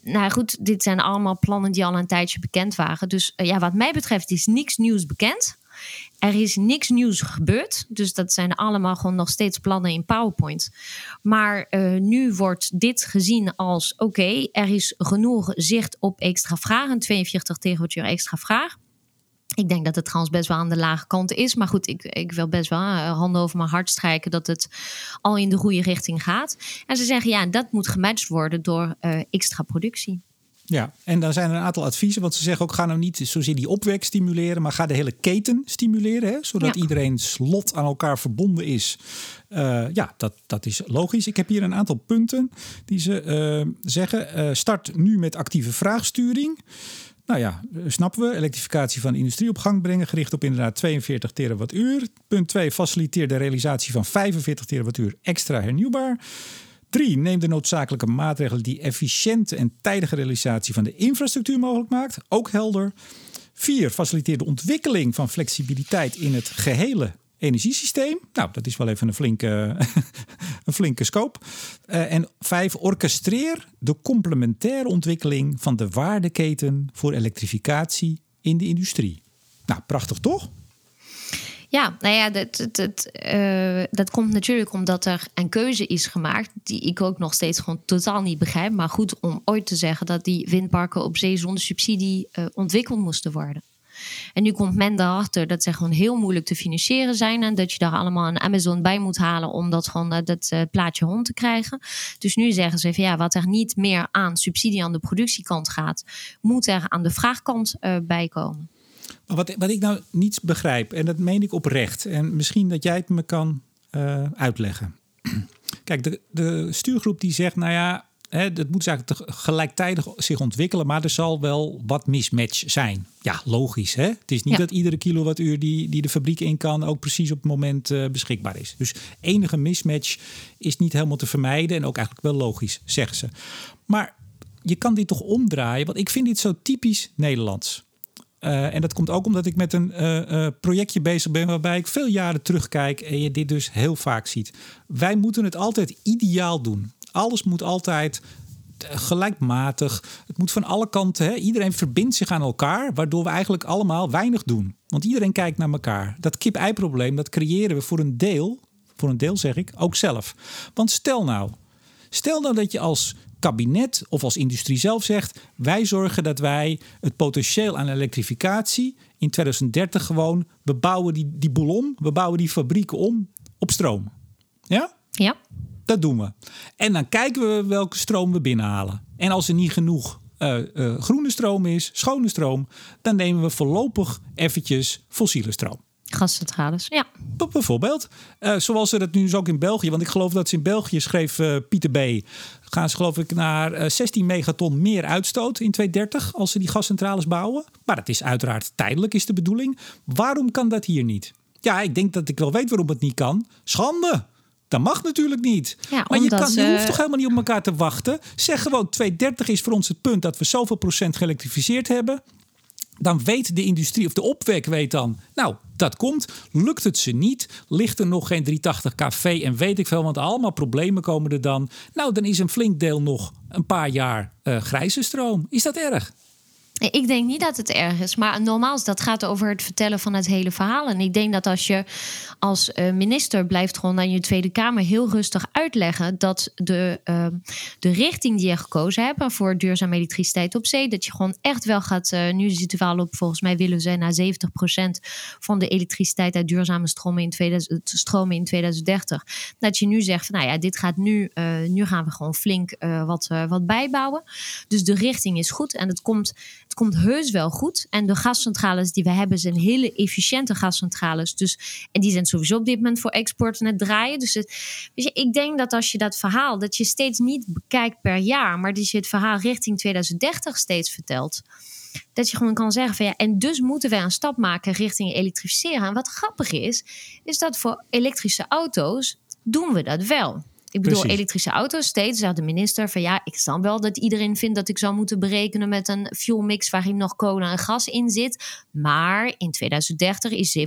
nou goed, dit zijn allemaal plannen die al een tijdje bekend waren. Dus ja, wat mij betreft is niks nieuws bekend. Er is niks nieuws gebeurd. Dus dat zijn allemaal gewoon nog steeds plannen in PowerPoint. Maar uh, nu wordt dit gezien als: oké, er is genoeg zicht op extra vragen. 42 terawattuur extra vraag. Ik denk dat het trouwens best wel aan de lage kant is. Maar goed, ik, ik wil best wel uh, handen over mijn hart strijken dat het al in de goede richting gaat. En ze zeggen ja, dat moet gematcht worden door uh, extra productie. Ja, en dan zijn er een aantal adviezen. Want ze zeggen ook: ga nou niet zozeer die opwek stimuleren, maar ga de hele keten stimuleren. Hè, zodat ja. iedereen slot aan elkaar verbonden is. Uh, ja, dat, dat is logisch. Ik heb hier een aantal punten die ze uh, zeggen. Uh, start nu met actieve vraagsturing. Nou ja, snappen we. Elektrificatie van de industrie op gang brengen. Gericht op inderdaad 42 terawattuur. Punt 2. Faciliteer de realisatie van 45 terawattuur extra hernieuwbaar. 3. Neem de noodzakelijke maatregelen die efficiënte en tijdige realisatie van de infrastructuur mogelijk maakt. Ook helder. 4. Faciliteer de ontwikkeling van flexibiliteit in het gehele energiesysteem. Nou, dat is wel even een flinke, een flinke scope. Uh, en 5. Orchestreer de complementaire ontwikkeling van de waardeketen voor elektrificatie in de industrie. Nou, prachtig toch? Ja, nou ja, dat, dat, dat, uh, dat komt natuurlijk omdat er een keuze is gemaakt die ik ook nog steeds gewoon totaal niet begrijp. Maar goed, om ooit te zeggen dat die windparken op zee zonder subsidie uh, ontwikkeld moesten worden. En nu komt men erachter dat ze gewoon heel moeilijk te financieren zijn. En dat je daar allemaal een Amazon bij moet halen om dat gewoon uh, dat plaatje rond te krijgen. Dus nu zeggen ze van ja, wat er niet meer aan subsidie aan de productiekant gaat, moet er aan de vraagkant bij komen. Maar wat, wat ik nou niet begrijp, en dat meen ik oprecht, en misschien dat jij het me kan uh, uitleggen. Kijk, de, de stuurgroep die zegt, nou ja, hè, dat moet eigenlijk gelijktijdig zich ontwikkelen, maar er zal wel wat mismatch zijn. Ja, logisch. Hè? Het is niet ja. dat iedere kilowattuur die, die de fabriek in kan ook precies op het moment uh, beschikbaar is. Dus enige mismatch is niet helemaal te vermijden en ook eigenlijk wel logisch, zeggen ze. Maar je kan dit toch omdraaien, want ik vind dit zo typisch Nederlands. Uh, en dat komt ook omdat ik met een uh, uh, projectje bezig ben waarbij ik veel jaren terugkijk en je dit dus heel vaak ziet. Wij moeten het altijd ideaal doen. Alles moet altijd gelijkmatig. Het moet van alle kanten. Hè? Iedereen verbindt zich aan elkaar, waardoor we eigenlijk allemaal weinig doen. Want iedereen kijkt naar elkaar. Dat kip-ei-probleem, dat creëren we voor een deel, voor een deel zeg ik, ook zelf. Want stel nou, stel nou dat je als kabinet of als industrie zelf zegt: wij zorgen dat wij het potentieel aan elektrificatie in 2030 gewoon, we bouwen die, die boel om, we bouwen die fabrieken om op stroom. Ja? Ja. Dat doen we. En dan kijken we welke stroom we binnenhalen. En als er niet genoeg uh, uh, groene stroom is, schone stroom, dan nemen we voorlopig eventjes fossiele stroom. Gascentrales, ja. Bijvoorbeeld. Uh, zoals ze dat nu dus ook in België. Want ik geloof dat ze in België, schreef Pieter B. gaan ze geloof ik naar uh, 16 megaton meer uitstoot in 2030 als ze die gascentrales bouwen. Maar dat is uiteraard tijdelijk, is de bedoeling. Waarom kan dat hier niet? Ja, ik denk dat ik wel weet waarom het niet kan. Schande. Dat mag natuurlijk niet. Ja, maar je, kan, je eh, hoeft toch helemaal niet op elkaar te wachten. Zeg gewoon 230 is voor ons het punt dat we zoveel procent geëlektrificeerd hebben dan weet de industrie of de opwek weet dan, nou, dat komt. Lukt het ze niet, ligt er nog geen 380 kV en weet ik veel, want allemaal problemen komen er dan. Nou, dan is een flink deel nog een paar jaar uh, grijze stroom. Is dat erg? Ik denk niet dat het erg is, maar nogmaals, dat gaat over het vertellen van het hele verhaal. En ik denk dat als je als eh, minister blijft gewoon aan je Tweede Kamer heel rustig uitleggen dat de, uh, de richting die je gekozen hebt voor duurzame elektriciteit op zee, dat je gewoon echt wel gaat, uh, nu ziet het wel op, volgens mij willen zij naar 70% van de elektriciteit uit duurzame stromen in, 2000, stromen in 2030. Dat je nu zegt van nou ja, dit gaat nu, uh, nu gaan we gewoon flink wat, wat bijbouwen. Dus de richting is goed en het komt komt heus wel goed. En de gascentrales die we hebben zijn hele efficiënte gascentrales. Dus, en die zijn sowieso op dit moment voor export en het draaien. Dus het, je, ik denk dat als je dat verhaal, dat je steeds niet bekijkt per jaar, maar dat je het verhaal richting 2030 steeds vertelt. Dat je gewoon kan zeggen van ja, en dus moeten wij een stap maken richting elektrificeren. En wat grappig is, is dat voor elektrische auto's doen we dat wel. Ik bedoel, elektrische auto's. Steeds zegt de minister van ja, ik snap wel dat iedereen vindt dat ik zou moeten berekenen met een fuel mix waarin nog kolen en gas in zit. Maar in 2030 is 70%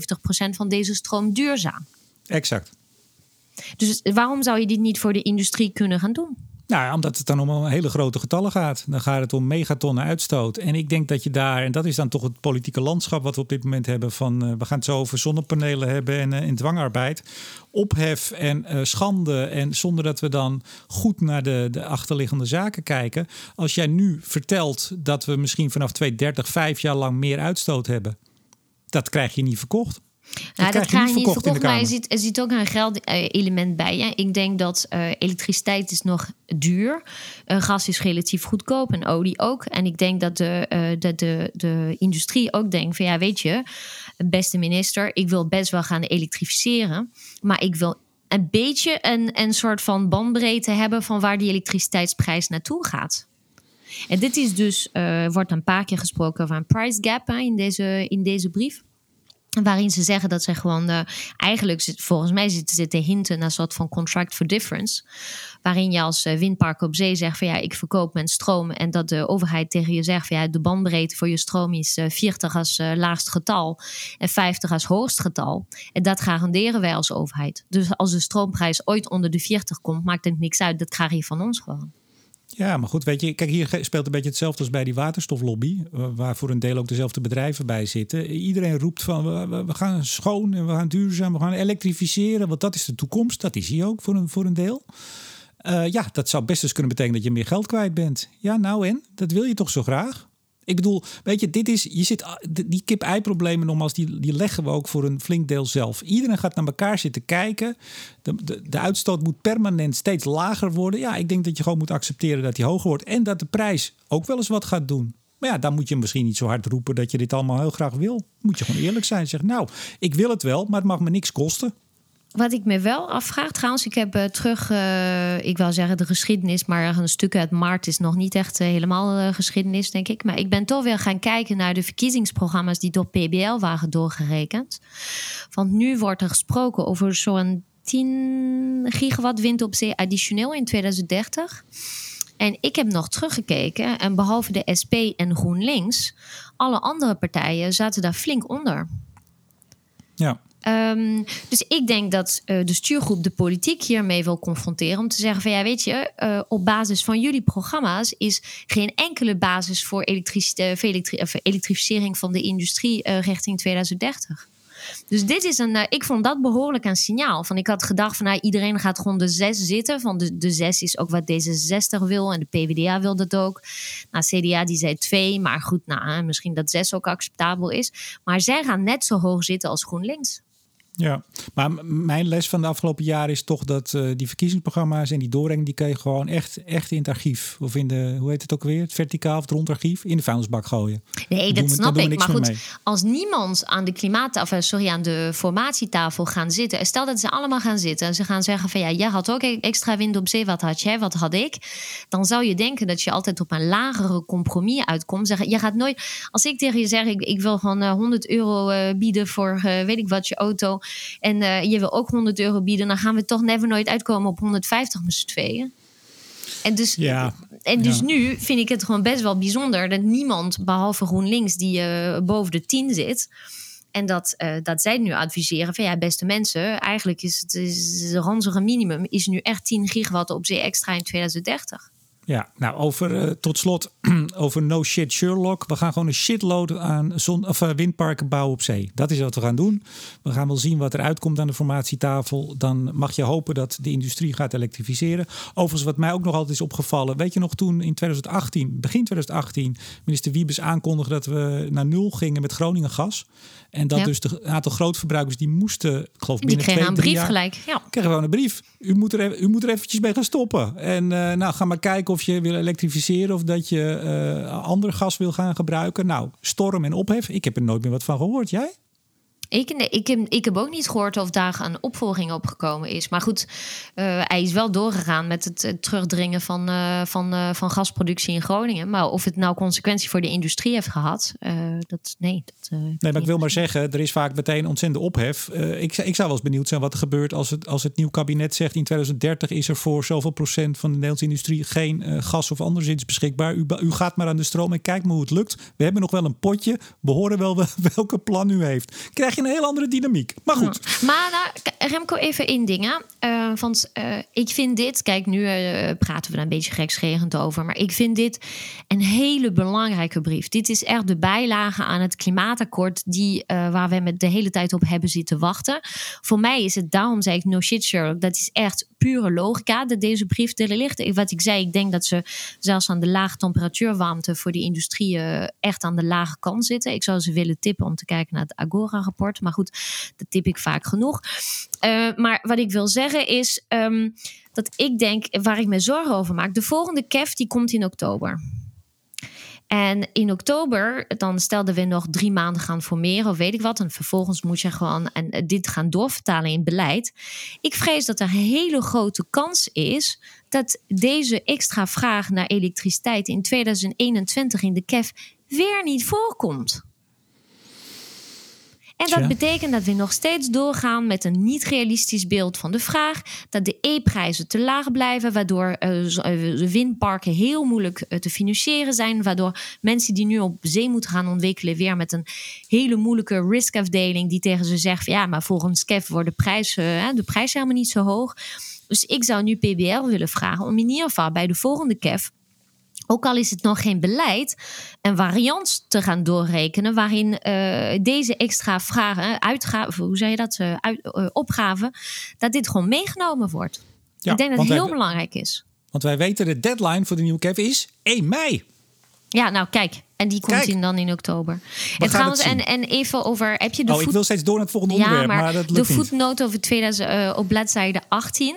van deze stroom duurzaam. Exact. Dus waarom zou je dit niet voor de industrie kunnen gaan doen? Nou, omdat het dan om hele grote getallen gaat. Dan gaat het om megatonnen uitstoot. En ik denk dat je daar, en dat is dan toch het politieke landschap wat we op dit moment hebben: van uh, we gaan het zo over zonnepanelen hebben en, uh, dwangarbeid. Ophef en uh, schande. En zonder dat we dan goed naar de, de achterliggende zaken kijken. Als jij nu vertelt dat we misschien vanaf 2030 vijf jaar lang meer uitstoot hebben, dat krijg je niet verkocht. Nou, dat krijg je niet verkocht, maar er zit, er zit ook een geldelement bij. Hè? Ik denk dat uh, elektriciteit is nog duur. Uh, gas is relatief goedkoop en olie ook. En ik denk dat de, uh, de, de, de industrie ook denkt van ja, weet je, beste minister, ik wil best wel gaan elektrificeren. Maar ik wil een beetje een, een soort van bandbreedte hebben van waar die elektriciteitsprijs naartoe gaat. En dit is dus, wordt een paar keer gesproken over een price gap hè, in, deze, in deze brief. Waarin ze zeggen dat ze gewoon uh, eigenlijk zit, volgens mij zitten ze te hinten naar een soort van contract for difference. Waarin je als uh, windpark op zee zegt van ja, ik verkoop mijn stroom. En dat de overheid tegen je zegt van ja, de bandbreedte voor je stroom is uh, eh, 40 als laagst getal en 50 als hoogst getal. En dat garanderen wij als overheid. Dus als de stroomprijs ooit onder de 40 komt, maakt het niks uit. Dat krijg je van ons gewoon. Ja, maar goed, weet je, kijk, hier speelt een beetje hetzelfde als bij die waterstoflobby, waar voor een deel ook dezelfde bedrijven bij zitten. Iedereen roept van we, gaan schoon en we gaan duurzaam, we gaan elektrificeren, want dat is de toekomst. Dat is hier ook voor een, voor een deel. Uh, ja, dat zou best eens kunnen betekenen dat je meer geld kwijt bent. Ja, nou en? Dat wil je toch zo graag? Ik bedoel, weet je, dit is, je zit, die kip-ei-problemen nogmaals, die, die leggen we ook voor een flink deel zelf. Iedereen gaat naar elkaar zitten kijken. De, de, de uitstoot moet permanent steeds lager worden. Ja, ik denk dat je gewoon moet accepteren dat die hoger wordt. En dat de prijs ook wel eens wat gaat doen. Maar ja, dan moet je misschien niet zo hard roepen dat je dit allemaal heel graag wil. Moet je gewoon eerlijk zijn. Zeg, nou, ik wil het wel, maar het mag me niks kosten wat ik me wel afvraag, trouwens, ik heb uh, terug, uh, ik wil zeggen de geschiedenis, maar een stuk uit maart is nog niet echt uh, helemaal geschiedenis, denk ik. Maar ik ben toch weer gaan kijken naar de verkiezingsprogramma's die door PBL waren doorgerekend. Want nu wordt er gesproken over zo'n 10 gigawatt wind op zee additioneel in 2030. En ik heb nog teruggekeken en behalve de SP en GroenLinks, alle andere partijen zaten daar flink onder. Ja. Um, dus ik denk dat uh, de stuurgroep de politiek hiermee wil confronteren. Om te zeggen van ja, weet je, uh, op basis van jullie programma's is geen enkele basis voor elektri elektrificering van de industrie richting 2030. Dus dit is een, ik vond dat behoorlijk een signaal. Van ik had gedacht van nou, iedereen gaat gewoon de zes zitten. Van de, de zes is ook wat D66 wil en de PvdA wil dat ook. Nou, CDA die zei twee, maar goed, nou, misschien dat zes ook acceptabel is. Maar zij gaan net zo hoog zitten als GroenLinks. Ja, maar mijn les van de afgelopen jaren is toch dat uh, die verkiezingsprogramma's en die doorreng, die kun je gewoon echt, echt in het archief of in de, hoe heet het ook weer, het verticaal of het rondarchief, in de vuilnisbak gooien. Nee, dat snap ik. Maar goed, als niemand aan de klimaattafel, sorry, aan de formatietafel gaan zitten, stel dat ze allemaal gaan zitten en ze gaan zeggen van ja, jij had ook e-, extra wind op zee, wat had jij, wat had ik, dan zou je denken dat je altijd op een lagere compromis uitkomt. Zeggen, je gaat nooit, als ik tegen je zeg, ik, ik wil gewoon uh, 100 euro uh, bieden voor uh, weet ik wat je auto en uh, je wil ook 100 euro bieden, dan gaan we toch never nooit uitkomen op 150 met z'n tweeën. En dus, ja, en dus nu vind ik het gewoon best wel bijzonder dat niemand, behalve GroenLinks, die uh, boven de 10 zit. En dat, uh, dat zij nu adviseren van ja, beste mensen, eigenlijk is het is, het ranzige minimum is nu echt 10 gigawatt op zee extra in 2030. Ja, nou over uh, tot slot over no shit Sherlock. We gaan gewoon een shitload aan zon, of, uh, windparken bouwen op zee. Dat is wat we gaan doen. We gaan wel zien wat er uitkomt aan de formatietafel. Dan mag je hopen dat de industrie gaat elektrificeren. Overigens, wat mij ook nog altijd is opgevallen. Weet je nog toen in 2018, begin 2018, minister Wiebes aankondigde dat we naar nul gingen met Groningen gas. En dat dus de aantal grootverbruikers die moesten, ik geloof binnen die twee, een brief gelijk. Ja. Kregen gewoon een brief. U moet er, u moet er eventjes mee gaan stoppen. En uh, nou, ga maar kijken of je wil elektrificeren of dat je uh, ander gas wil gaan gebruiken. Nou, storm en ophef. Ik heb er nooit meer wat van gehoord. Jij? Ik, nee, ik, heb, ik heb ook niet gehoord of daar een opvolging op gekomen is. Maar goed, uh, hij is wel doorgegaan met het, het terugdringen van, uh, van, uh, van gasproductie in Groningen. Maar of het nou consequentie voor de industrie heeft gehad, dat nee. Dat, nee, maar ik wil maar zeggen, er is vaak meteen ontzettende ophef. ik, ik zou wel eens benieuwd zijn wat er gebeurt als het, als het nieuw kabinet zegt... in 2030 is er voor zoveel procent van de Nederlandse industrie geen gas of anderszins beschikbaar. U, u gaat maar aan de stroom en kijk maar hoe het lukt. We hebben nog wel een potje. We horen wel welke plan u heeft. Krijg een heel andere dynamiek. Maar goed. Maar nou, Remco, even één ding. Uh, want uh, ik vind dit, kijk, nu uh, praten we daar een beetje gekscherend over. Maar ik vind dit een hele belangrijke brief. Dit is echt de bijlage aan het klimaatakkoord die, waar we met de hele tijd op hebben zitten wachten. Voor mij is het, daarom zei ik no shit Sherlock, dat is echt pure logica dat deze brief er ligt. Wat ik zei, ik denk dat ze zelfs aan de lage temperatuurwarmte voor die industrie echt aan de lage kant zitten. Ik zou ze willen tippen om te kijken naar het Agora-rapport. Maar goed, dat tip ik vaak genoeg. Uh, maar wat ik wil zeggen is um, dat ik denk, waar ik me zorgen over maak, de volgende KEF die komt in oktober. En in oktober, dan stelden we nog drie maanden gaan formeren of weet ik wat. En vervolgens moet je gewoon en dit gaan doorvertalen in beleid. Ik vrees dat er een hele grote kans is dat deze extra vraag naar elektriciteit in 2021 in de KEF weer niet voorkomt. En dat betekent dat we nog steeds doorgaan met een niet realistisch beeld van de vraag. Dat de E-prijzen te laag blijven, waardoor uh, de windparken heel moeilijk uh, te financieren zijn. Waardoor mensen die nu op zee moeten gaan ontwikkelen, weer met een hele moeilijke riskafdeling, die tegen ze zegt: ja, maar volgens KEF wordt de prijs, uh, de prijs helemaal niet zo hoog. Dus ik zou nu PBR willen vragen om in ieder geval bij de volgende KEF ook al is het nog geen beleid, een variant te gaan doorrekenen waarin uh, deze extra vragen, uitgaven, hoe zei je dat, uh, uit, uh, opgaven, dat dit gewoon meegenomen wordt. Ja, Ik denk dat het heel wij, belangrijk is. Want wij weten de deadline voor de nieuwe CAF is 1 mei. Ja, nou kijk. En die komt in dan in oktober. En trouwens, en, en even over. Heb je de oh, ik wil steeds door naar het volgende ja, onderwerp. Maar, maar dat de voetnoot over 2000 op bladzijde 18.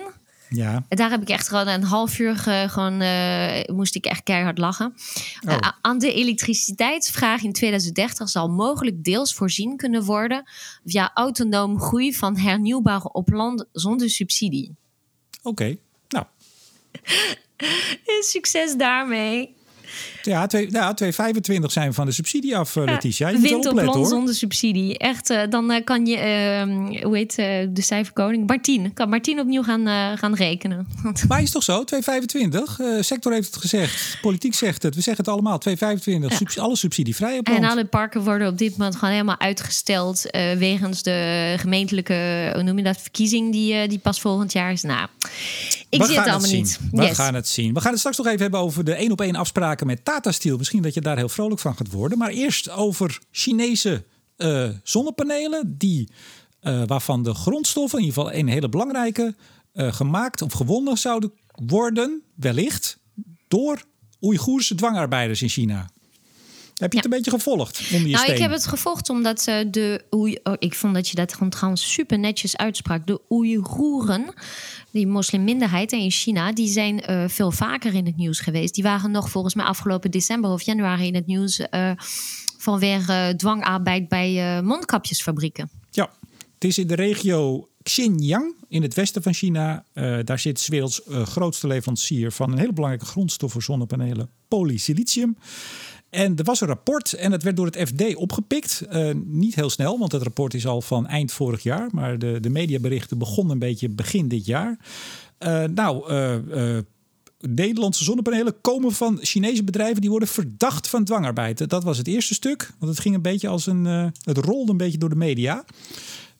Ja. Daar heb ik echt gewoon een half uur gewoon, uh, moest ik echt keihard lachen. Oh. Uh, aan de elektriciteitsvraag in 2030 zal mogelijk deels voorzien kunnen worden via autonoom groei van hernieuwbare op land zonder subsidie. Oké, okay. nou. Succes daarmee. Ja, 2,25 nou, zijn we van de subsidie af, uh, Letitia. Je wind op land hoor. zonder subsidie. Echt, uh, dan uh, kan je, hoe heet de cijferkoning? Martien. Kan Martien opnieuw gaan, gaan rekenen. Maar is toch zo? 2,25? sector heeft het gezegd. Politiek zegt het. We zeggen het allemaal. 2,25. Ja. Sub alle subsidievrij op land. En alle parken worden op dit moment gewoon helemaal uitgesteld... wegens de gemeentelijke, hoe noem je dat, verkiezing... die, die pas volgend jaar is. Nou, ik we zie het allemaal het niet. We yes. gaan het zien. We gaan het straks nog even hebben over de één op één afspraken met Tata. Misschien dat je daar heel vrolijk van gaat worden. Maar eerst over Chinese uh, zonnepanelen. Die, uh, waarvan de grondstoffen, in ieder geval een hele belangrijke, uh, gemaakt of gewonnen zouden worden, wellicht, door Oeigoerse dwangarbeiders in China. Heb je ja. het een beetje gevolgd? Onder je nou, steen? ik heb het gevolgd omdat ze de. Oei, oh, ik vond dat je dat gewoon trouwens super netjes uitsprak. De Oeigoeren, die moslimminderheid in China, die zijn uh, veel vaker in het nieuws geweest. Die waren nog volgens mij afgelopen december of januari in het nieuws uh, vanwege uh, dwangarbeid bij mondkapjesfabrieken. Ja, het is in de regio Xinjiang in het westen van China. daar zit 's werelds grootste leverancier van een hele belangrijke grondstof voor zonnepanelen, polysilicium. En er was een rapport en het werd door het FD opgepikt. Uh, niet heel snel, want het rapport is al van eind vorig jaar. Maar de, de mediaberichten begonnen een beetje begin dit jaar. Uh, nou, uh, Nederlandse zonnepanelen komen van Chinese bedrijven die worden verdacht van dwangarbeid. Dat was het eerste stuk, want het ging een beetje als een. het rolde een beetje door de media.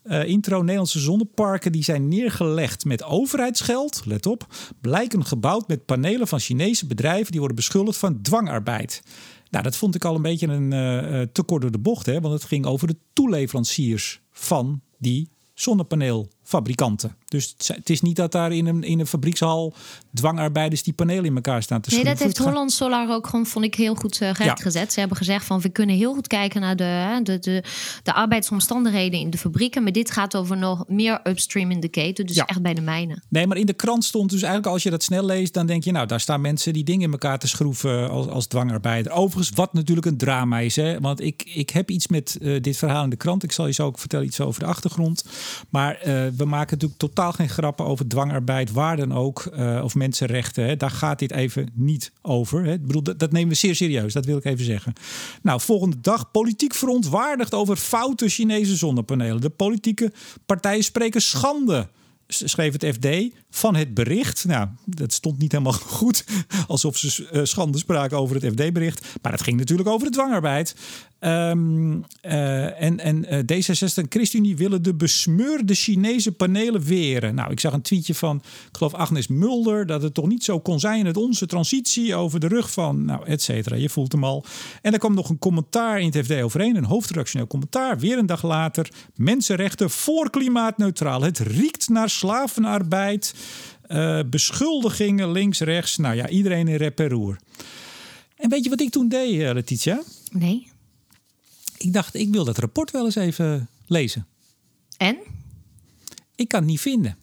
Intro Nederlandse zonneparken die zijn neergelegd met overheidsgeld. Let op. Blijken gebouwd met panelen van Chinese bedrijven die worden beschuldigd van dwangarbeid. Nou, dat vond ik al een beetje een uh, te kort door de bocht, hè, want het ging over de toeleveranciers van die zonnepaneelfabrikanten. Dus het is niet dat daar in een, in een fabriekshal dwangarbeiders die panelen in elkaar staan te Nee, dat heeft Holland Solar ook gewoon, vond ik, heel goed gezet. Ze hebben gezegd van we kunnen heel goed kijken naar de, de, de, de arbeidsomstandigheden in de fabrieken. Maar dit gaat over nog meer upstream in de keten, dus echt bij de mijnen. Nee, maar in de krant stond dus eigenlijk als je dat snel leest, dan denk je nou, daar staan mensen die dingen in elkaar te schroeven als, als dwangarbeider. Overigens, wat natuurlijk een drama is, hè? want ik, ik heb iets met uh, dit verhaal in de krant. Ik zal je zo ook vertellen iets over de achtergrond. Maar uh, we maken natuurlijk totaal geen grappen over dwangarbeid, waar dan ook, uh, of mensenrechten. Hè. Daar gaat dit even niet over. Hè. Dat, nemen we zeer serieus, dat wil ik even zeggen. Nou, volgende dag politiek verontwaardigd over foute Chinese zonnepanelen. De politieke partijen spreken schande schreef het FD van het bericht. Nou, dat stond niet helemaal goed, alsof ze uh, schande spraken over het FD-bericht. Maar het ging natuurlijk over de dwangarbeid. Um, uh, en en uh, D66 en ChristenUnie willen de besmeurde Chinese panelen weren. Nou, ik zag een tweetje van, ik geloof Agnes Mulder, dat het toch niet zo kon zijn dat onze transitie over de rug van, nou, et cetera. Je voelt hem al. En er kwam nog een commentaar in het FD overheen, een hoofdredactioneel commentaar. Weer een dag later, mensenrechten voor klimaatneutraal. Het riekt naar slavenarbeid, uh, beschuldigingen links, rechts. Nou ja, iedereen in rep en roer. En weet je wat ik toen deed, Letitia? Nee. Ik dacht, ik wil dat rapport wel eens even lezen. En? Ik kan het niet vinden.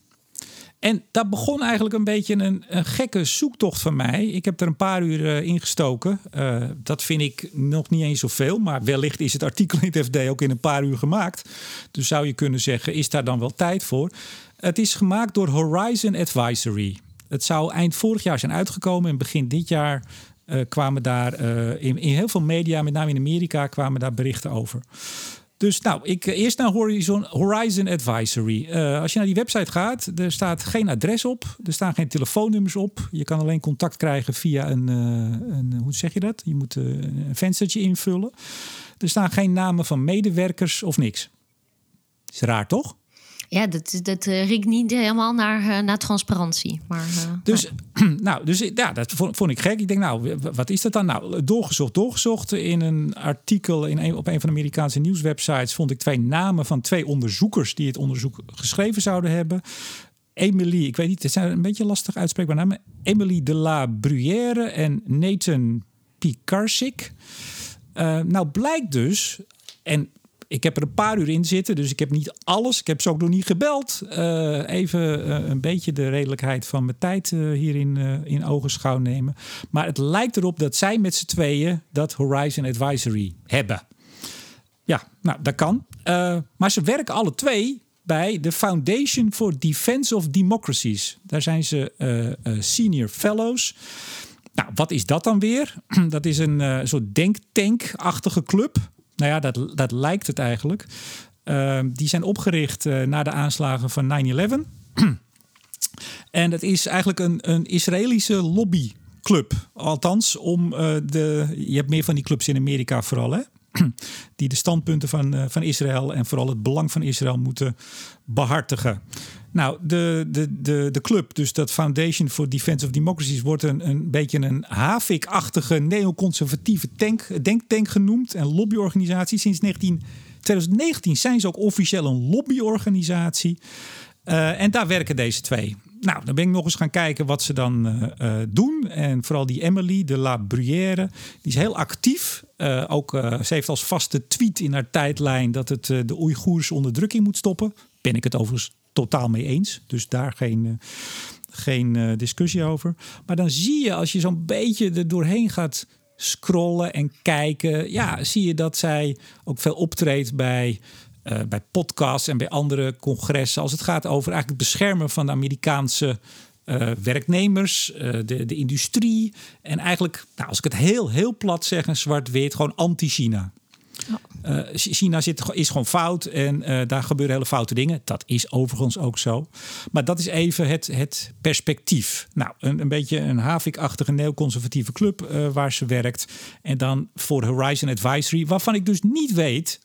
En dat begon eigenlijk een beetje een, een, gekke zoektocht van mij. Ik heb er een paar uur uh, in gestoken. Uh, dat vind ik nog niet eens zoveel. Maar wellicht is het artikel in het FD ook in een paar uur gemaakt. Dus zou je kunnen zeggen, is daar dan wel tijd voor? Het is gemaakt door Horizon Advisory. Het zou eind vorig jaar zijn uitgekomen en begin dit jaar uh, kwamen daar uh, in, in, heel veel media, met name in Amerika, kwamen daar berichten over. Dus nou, ik eerst naar Horizon, Horizon Advisory. Als je naar die website gaat, er staat geen adres op, er staan geen telefoonnummers op. Je kan alleen contact krijgen via een, een hoe zeg je dat? Je moet een venstertje invullen. Er staan geen namen van medewerkers of niks. Is raar, toch? Ja, dat, dat uh, riekt niet helemaal naar, uh, naar transparantie. Maar, uh, dus, nou. dus ja, dat vond, ik gek. Ik denk, nou, wat is dat dan? Nou, doorgezocht, doorgezocht. In een artikel in op een van de Amerikaanse nieuwswebsites vond ik twee namen van twee onderzoekers die het onderzoek geschreven zouden hebben. Emily, ik weet niet, het zijn een beetje lastig uitspreekbaar namen. Emily de la Bruyère en Nathan Pikarsik. nou, blijkt dus, en ik heb er een paar uur in zitten, dus ik heb niet alles. Ik heb ze ook nog niet gebeld. Uh, even uh, een beetje de redelijkheid van mijn tijd uh, hierin in ogenschouw nemen. Maar het lijkt erop dat zij met z'n tweeën dat Horizon Advisory hebben. Ja, nou, dat kan. maar ze werken alle twee bij de Foundation for Defense of Democracies. Daar zijn ze senior fellows. Nou, wat is dat dan weer? Dat is een soort denktank-achtige club nou ja, dat, dat lijkt het eigenlijk. Uh, die zijn opgericht uh, na de aanslagen van 9-11. en het is eigenlijk een, een Israëlische lobbyclub. Althans, om uh, de. Je hebt meer van die clubs in Amerika vooral, hè? die de standpunten van, van Israël en vooral het belang van Israël moeten behartigen. Nou, de, de, de, de club, dus dat Foundation for Defense of Democracies, wordt een, een beetje een Havik-achtige neoconservatieve tank, denktank genoemd en lobbyorganisatie. Sinds 19, 2019 zijn ze ook officieel een lobbyorganisatie. Uh, en daar werken deze twee. Nou, dan ben ik nog eens gaan kijken wat ze dan uh, uh, doen. En vooral die Emily de La Bruyère, die is heel actief. ook, ze heeft als vaste tweet in haar tijdlijn dat het de Oeigoerse onderdrukking moet stoppen. Ben ik het overigens totaal mee eens. Dus daar geen, uh, geen uh, discussie over. Maar dan zie je als je zo'n beetje er doorheen gaat scrollen en kijken, ja, zie je dat zij ook veel optreedt bij. Uh, bij podcasts en bij andere congressen. Als het gaat over eigenlijk het beschermen van de Amerikaanse werknemers, de, de industrie. En eigenlijk, nou, als ik het heel, heel plat zeg zwart-wit, gewoon anti-China. Uh, China zit, is gewoon fout en uh, daar gebeuren hele foute dingen. Dat is overigens ook zo. Maar dat is even het, het perspectief. Nou, een, een beetje een Havik-achtige neoconservatieve club uh, waar ze werkt. En dan voor Horizon Advisory, waarvan ik dus niet weet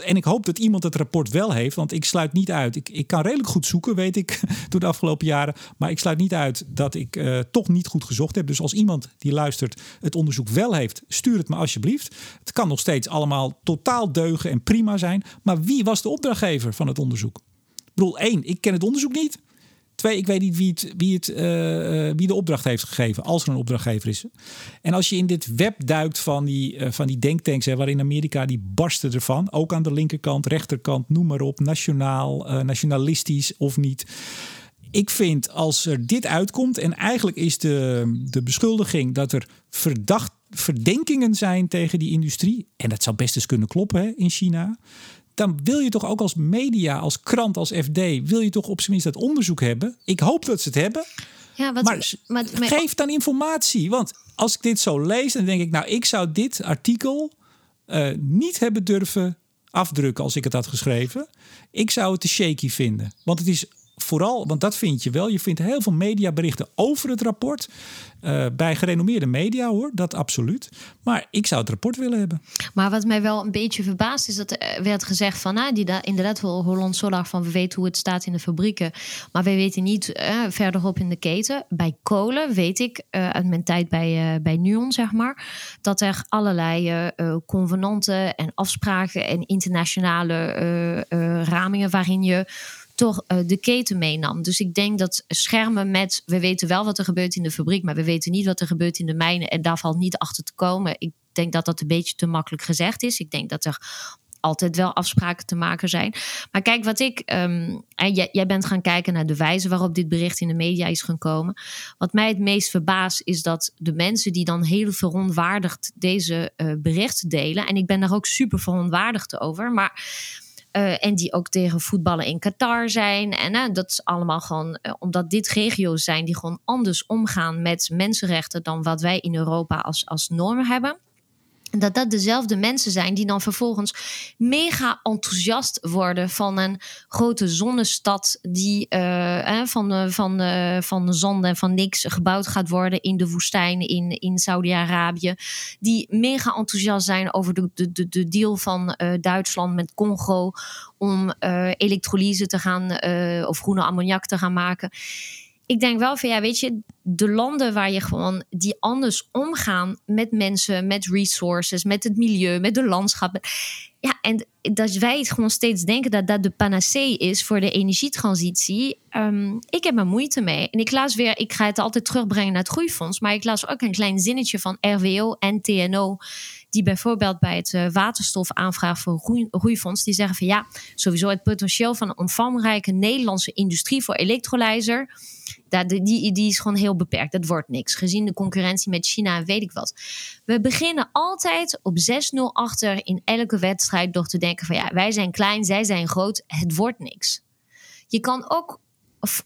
en ik hoop dat iemand het rapport wel heeft, want ik sluit niet uit. Ik, ik kan redelijk goed zoeken, weet ik, door de afgelopen jaren. Maar ik sluit niet uit dat ik uh, toch niet goed gezocht heb. Dus als iemand die luistert het onderzoek wel heeft, stuur het me alsjeblieft. Het kan nog steeds allemaal totaal deugen en prima zijn. Maar wie was de opdrachtgever van het onderzoek? Ik bedoel, één, ik ken het onderzoek niet. Twee, ik weet niet wie, het, wie, het, uh, wie de opdracht heeft gegeven, als er een opdrachtgever is. En als je in dit web duikt van die, uh, van die denktanks, waarin Amerika die barsten ervan, ook aan de linkerkant, rechterkant, noem maar op, nationaal, nationalistisch of niet. Ik vind als er dit uitkomt, en eigenlijk is de, de beschuldiging dat er verdacht, verdenkingen zijn tegen die industrie, en dat zou best eens kunnen kloppen in China dan wil je toch ook als media, als krant, als FD, wil je toch op zijn minst dat onderzoek hebben. Ik hoop dat ze het hebben. Ja, wat, maar, maar, geef dan informatie. Want als ik dit zo lees, dan denk ik, nou, ik zou dit artikel uh, niet hebben durven afdrukken als ik het had geschreven. Ik zou het te shaky vinden. Want het is vooral, want dat vind je wel. Je vindt heel veel mediaberichten over het rapport. Uh, bij gerenommeerde media hoor, dat absoluut. Maar ik zou het rapport willen hebben. Maar wat mij wel een beetje verbaast is dat er werd gezegd van, nou, die da inderdaad wel Holland Solar van we weten hoe het staat in de fabrieken, maar we weten niet uh, verderop in de keten. Bij kolen weet ik uh, uit mijn tijd bij, uh, bij Nuon, zeg maar, dat er allerlei convenanten en afspraken en internationale ramingen waarin je toch uh, de keten meenam. Dus ik denk dat schermen met we weten wel wat er gebeurt in de fabriek, maar we weten niet wat er gebeurt in de mijnen en daar valt niet achter te komen. Ik denk dat dat een beetje te makkelijk gezegd is. Ik denk dat er altijd wel afspraken te maken zijn. Maar kijk, wat ik. En jij, jij, bent gaan kijken naar de wijze waarop dit bericht in de media is gekomen. Wat mij het meest verbaast is dat de mensen die dan heel veronwaardigd deze uh, berichten delen. En ik ben daar ook super verontwaardigd over. Maar uh, en die ook tegen voetballen in Qatar zijn. En uh, dat is allemaal gewoon uh, omdat dit regio's zijn die gewoon anders omgaan met mensenrechten dan wat wij in Europa als, als norm hebben dat dat dezelfde mensen zijn die dan vervolgens mega enthousiast worden van een grote zonnestad die uh, van, van, uh, van zon en van niks gebouwd gaat worden in de woestijn in, in Saudi-Arabië. Die mega enthousiast zijn over de, de, de deal van Duitsland met Congo om elektrolyse te gaan of groene ammoniak te gaan maken ik denk wel van ja, weet je, de landen waar je gewoon die anders omgaan met mensen, met resources, met het milieu, met de landschap. Ja, en dat wij het gewoon steeds denken dat dat de panacee is voor de energietransitie. Um, ik heb er moeite mee. En ik laat weer, ik ga het altijd terugbrengen naar het groeifonds, maar ik las ook een klein zinnetje van RWO en TNO die bijvoorbeeld bij het uh, waterstofaanvraag voor groeifonds, die zeggen van ja, sowieso het potentieel van een omvangrijke Nederlandse industrie voor elektrolyzer, die, die is gewoon heel beperkt. Dat wordt niks. Gezien de concurrentie met China en weet ik wat. We beginnen altijd op 6-0 achter in elke wedstrijd door te denken van ja, wij zijn klein, zij zijn groot, het wordt niks. Je kan ook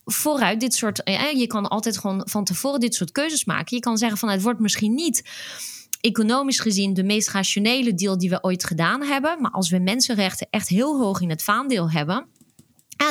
vooruit dit soort. Je kan altijd gewoon van tevoren dit soort keuzes maken. Je kan zeggen van het wordt misschien niet economisch gezien de meest rationele deal die we ooit gedaan hebben. Maar als we mensenrechten echt heel hoog in het vaandeel hebben,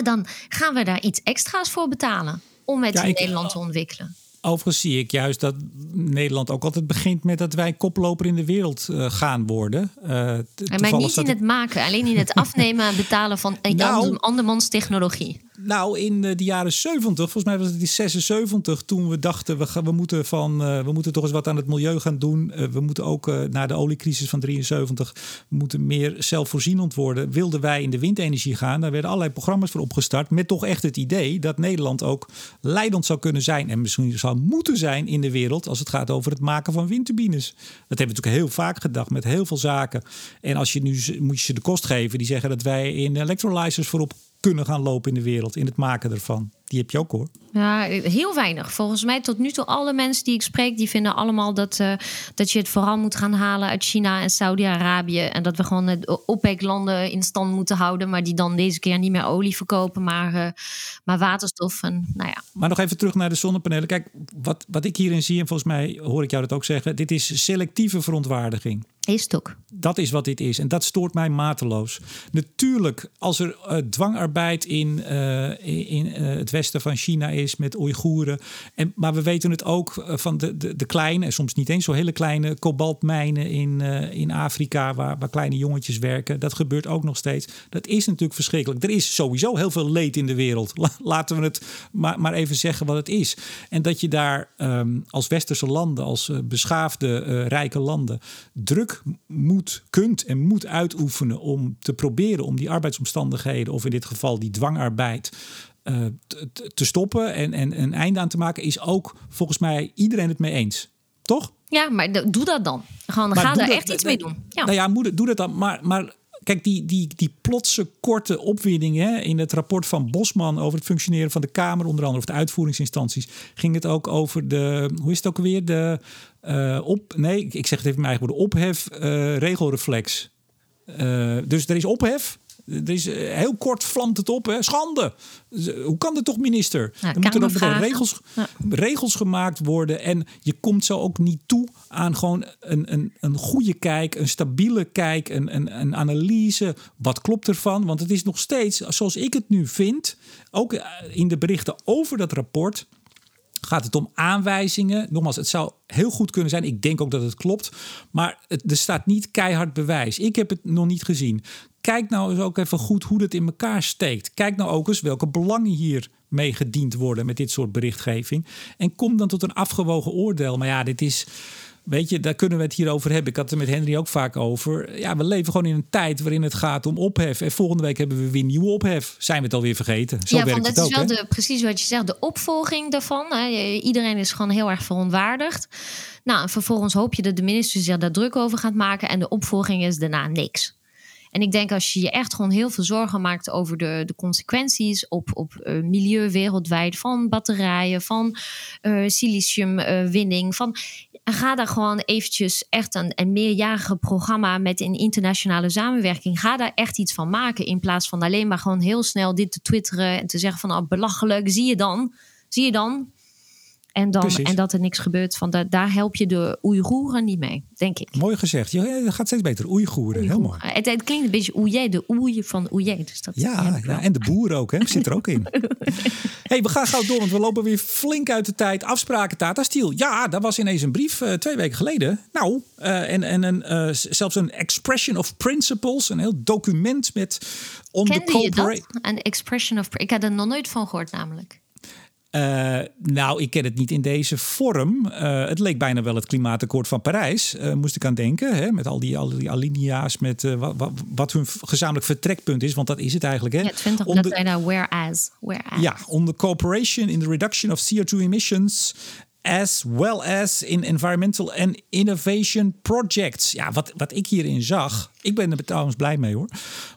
dan gaan we daar iets extra's voor betalen om met ja, Nederland te ontwikkelen. Overigens zie ik juist dat Nederland ook altijd begint met dat wij koploper in de wereld uh, gaan worden. Uh, maar niet in het maken, alleen in het afnemen en betalen van nou, andermans technologie. Nou, in de jaren 70, volgens mij was het in 76, toen we dachten we, gaan, we, moeten van, uh, we moeten toch eens wat aan het milieu gaan doen. Uh, we moeten ook uh, na de oliecrisis van 73 we moeten meer zelfvoorzienend worden. Wilden wij in de windenergie gaan. Daar werden allerlei programma's voor opgestart. Met toch echt het idee dat Nederland ook leidend zou kunnen zijn. En misschien zou moeten zijn in de wereld als het gaat over het maken van windturbines. Dat hebben we natuurlijk heel vaak gedacht met heel veel zaken. En als je nu moet je ze de kost geven, die zeggen dat wij in electrolyzers voorop kunnen gaan lopen in de wereld, in het maken ervan. Die heb je ook hoor. Ja, heel weinig. Volgens mij tot nu toe alle mensen die ik spreek, die vinden allemaal dat, uh, dat je het vooral moet gaan halen uit China en Saudi-Arabië. En dat we gewoon de OPEC-landen in stand moeten houden, maar die dan deze keer niet meer olie verkopen, maar, uh, maar waterstof. En, nou ja. Maar nog even terug naar de zonnepanelen. Kijk, wat, wat ik hierin zie, en volgens mij hoor ik jou dat ook zeggen, dit is selectieve verontwaardiging. Is het ook. Dat is wat dit is. En dat stoort mij mateloos. Natuurlijk, als er uh, dwangarbeid in, in het westen van China is is met Oeigoeren. En, maar we weten het ook eh, van de, de, de kleine, soms niet eens zo hele kleine kobaltmijnen in, uh, in Afrika, waar, waar kleine jongetjes werken. Dat gebeurt ook nog steeds. Dat is natuurlijk verschrikkelijk. Er is sowieso heel veel leed in de wereld. Laten we het maar, maar even zeggen wat het is. En dat je daar um, als westerse landen, als uh, beschaafde, rijke landen, druk moet, kunt en moet uitoefenen om te proberen om die arbeidsomstandigheden, of in dit geval die dwangarbeid, uh, te, stoppen en, en een einde aan te maken, is ook volgens mij iedereen het mee eens. Toch? Ja, maar doe dat dan. Gewoon, maar ga daar echt iets mee doen. Ja. Nou ja, doe dat dan. Maar, maar kijk, die, die, die plotse korte opwinding hè, in het rapport van Bosman over het functioneren van de Kamer, onder andere of de uitvoeringsinstanties, ging het ook over de, hoe is het ook weer, de uh, op, nee, ik zeg het even in mijn eigen woorden, ophef, uh, regelreflex. Uh, dus er is ophef, er is, heel kort vlamt het op. Hè? Schande. Hoe kan dat toch, minister? Ja, er moeten ook regels, ja. regels gemaakt worden. En je komt zo ook niet toe aan gewoon een, een, een goede kijk, een stabiele kijk, een, een, een analyse. Wat klopt ervan? Want het is nog steeds, zoals ik het nu vind, ook in de berichten over dat rapport gaat het om aanwijzingen. Nogmaals, het zou heel goed kunnen zijn. Ik denk ook dat het klopt. Maar er staat niet keihard bewijs. Ik heb het nog niet gezien. Kijk nou eens ook even goed hoe het in elkaar steekt. Kijk nou ook eens welke belangen hier mee gediend worden met dit soort berichtgeving. En kom dan tot een afgewogen oordeel. Maar ja, dit is. Weet je, daar kunnen we het hier over hebben. Ik had het er met Henry ook vaak over. Ja, we leven gewoon in een tijd waarin het gaat om ophef. En volgende week hebben we weer nieuwe ophef. Zijn we het alweer vergeten? Zo ja, werkt van, dat het is ook, wel de, precies wat je zegt, de opvolging daarvan. Hè. Iedereen is gewoon heel erg verontwaardigd. Nou, en vervolgens hoop je dat de minister zich daar druk over gaat maken. En de opvolging is daarna niks. En ik denk als je je echt gewoon heel veel zorgen maakt over de, de consequenties op, op uh, milieu wereldwijd, van batterijen, van uh, siliciumwinning, uh, van ga daar gewoon eventjes echt een, een meerjarige programma met een internationale samenwerking. Ga daar echt iets van maken. In plaats van alleen maar gewoon heel snel dit te twitteren en te zeggen van oh, belachelijk, zie je dan? Zie je dan? En, dan, en dat er niks gebeurt. Van da, daar help je de Oeigoeren niet mee, denk ik. Mooi gezegd. Ja, dat gaat steeds beter. Oeigoeren, heel mooi. Het, het, klinkt een beetje oeje, de oei van oeje. Dus dat ja, ja, en de boer ook, hè. zit er ook in. hey, we gaan gauw door, want we lopen weer flink uit de tijd. Afspraken, Tata Steel. Ja, daar was ineens een brief uh, twee weken geleden. Nou, uh, en, en een, uh, zelfs een expression of principles. Een heel document met... On Kende the je dat? Een expression of... Ik had er nog nooit van gehoord namelijk. Uh, nou, ik ken het niet in deze vorm. Uh, het leek bijna wel het klimaatakkoord van Parijs, uh, moest ik aan denken. Hè? Met al die, al die alinea's, met wat, wat, wat, hun gezamenlijk vertrekpunt is. Want dat is het eigenlijk. Hè? Ja, 20, on dat zijn nou whereas, whereas. Ja, on the cooperation in the reduction of CO2 emissions as well as in environmental and innovation projects. Ja, wat, wat ik hierin zag, ik ben er trouwens blij mee hoor.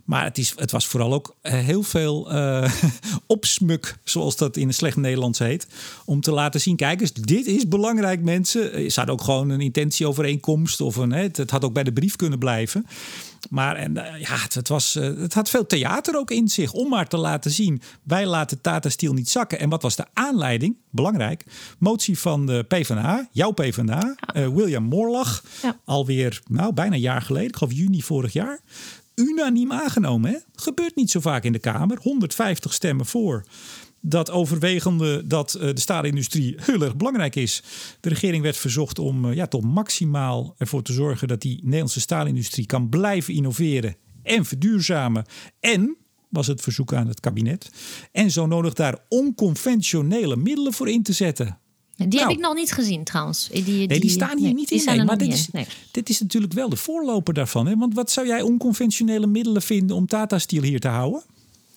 Maar het, is, het was vooral ook heel veel uh, opsmuk, zoals dat in het slecht Nederlands heet. Om te laten zien, kijk eens, dit is belangrijk mensen. Je had ook gewoon een intentieovereenkomst of een, het had ook bij de brief kunnen blijven. Maar en, uh, ja, het, het, was, uh, het had veel theater ook in zich om maar te laten zien. Wij laten Tata Steel niet zakken. En wat was de aanleiding? Belangrijk. Motie van de PvdA, jouw PvdA, uh, William Moorlach. Ja. Alweer nou, bijna een jaar geleden, ik geloof juni vorig jaar. Unaniem aangenomen. Hè? Gebeurt niet zo vaak in de Kamer. 150 stemmen voor dat overwegende dat uh, de staalindustrie heel erg belangrijk is. De regering werd verzocht om uh, ja, toch maximaal ervoor te zorgen dat die Nederlandse staalindustrie kan blijven innoveren en verduurzamen. En was het verzoek aan het kabinet. En zo nodig daar onconventionele middelen voor in te zetten. Die nou, heb ik nog niet gezien trouwens. Die, die, nee, die staan hier nee, niet in. Nee, maar dit is, dit is natuurlijk wel de voorloper daarvan. Hè? Want wat zou jij onconventionele middelen vinden om Tata Steel hier te houden?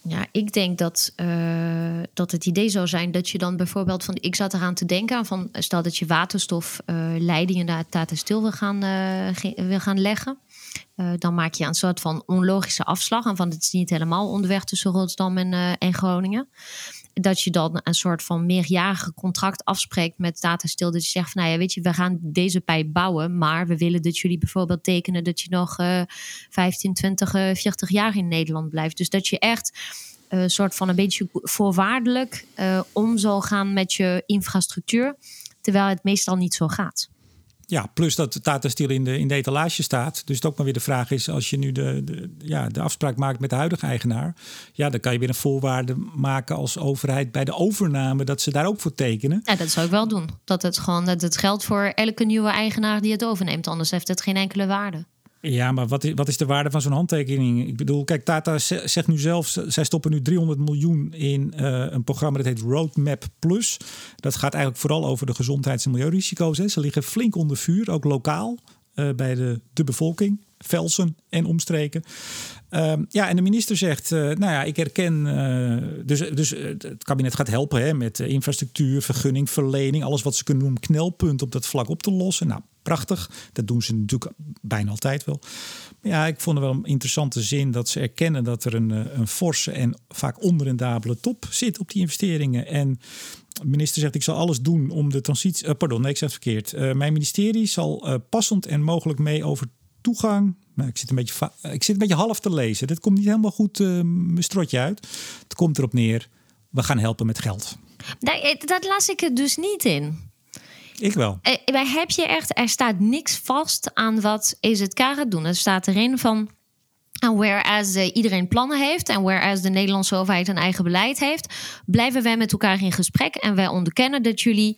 Ja, ik denk dat, uh, dat het idee zou zijn dat je dan bijvoorbeeld van. Ik zat eraan te denken van stel dat je waterstofleidingen uh, naar Tata Steel wil gaan, uh, wil gaan leggen. Dan maak je een soort van onlogische afslag. En van het is niet helemaal onderweg tussen Rotterdam en, en Groningen dat je dan een soort van meerjarige contract afspreekt met Tata Steel. Dat je zegt van nou ja, weet je, we gaan deze pijp bouwen. Maar we willen dat jullie bijvoorbeeld tekenen dat je nog uh, 15, 20, uh, 40 jaar in Nederland blijft. Dus dat je echt een uh, soort van een beetje voorwaardelijk om zal gaan met je infrastructuur. Terwijl het meestal niet zo gaat. Ja, plus dat Tata Steel in de, in de etalage staat. Dus het ook maar weer de vraag is, als je nu de, de, ja, de afspraak maakt met de huidige eigenaar, ja, dan kan je weer een voorwaarde maken als overheid bij de overname dat ze daar ook voor tekenen. Ja, dat zou ik wel doen. Dat het gewoon dat het geldt voor elke nieuwe eigenaar die het overneemt. Anders heeft het geen enkele waarde. Ja, maar wat is, wat is de waarde van zo'n handtekening? Ik bedoel, kijk, Tata zegt nu zelf, zij stoppen nu 300 miljoen in uh, een programma dat heet Roadmap Plus. Dat gaat eigenlijk vooral over de gezondheids- en milieurisico's. Hè. Ze liggen flink onder vuur, ook lokaal, uh, bij de, de bevolking. Velsen en omstreken. Um, ja, en de minister zegt, uh, nou ja, ik herken, uh, dus, dus het kabinet gaat helpen hè, met infrastructuur, vergunning, verlening, alles wat ze kunnen noemen, knelpunt op dat vlak op te lossen. Nou, prachtig. Dat doen ze natuurlijk bijna altijd wel. Ja, ik vond het wel een interessante zin dat ze erkennen dat er een, een forse en vaak onrendabele top zit op die investeringen. En de minister zegt: Ik zal alles doen om de transitie. Pardon, nee, ik zeg het verkeerd. Mijn ministerie zal passend en mogelijk mee over toegang. Nou, ik, zit een beetje ik zit een beetje half te lezen. Dit komt niet helemaal goed mijn strotje uit. Het komt erop neer: we gaan helpen met geld. Nee, dat las ik er dus niet in. Ik wel. Wij heb je echt, er staat niks vast aan wat EZK gaat doen. Er staat erin van. En whereas uh, iedereen plannen heeft en whereas de Nederlandse overheid een eigen beleid heeft, blijven wij met elkaar in gesprek en wij onderkennen dat jullie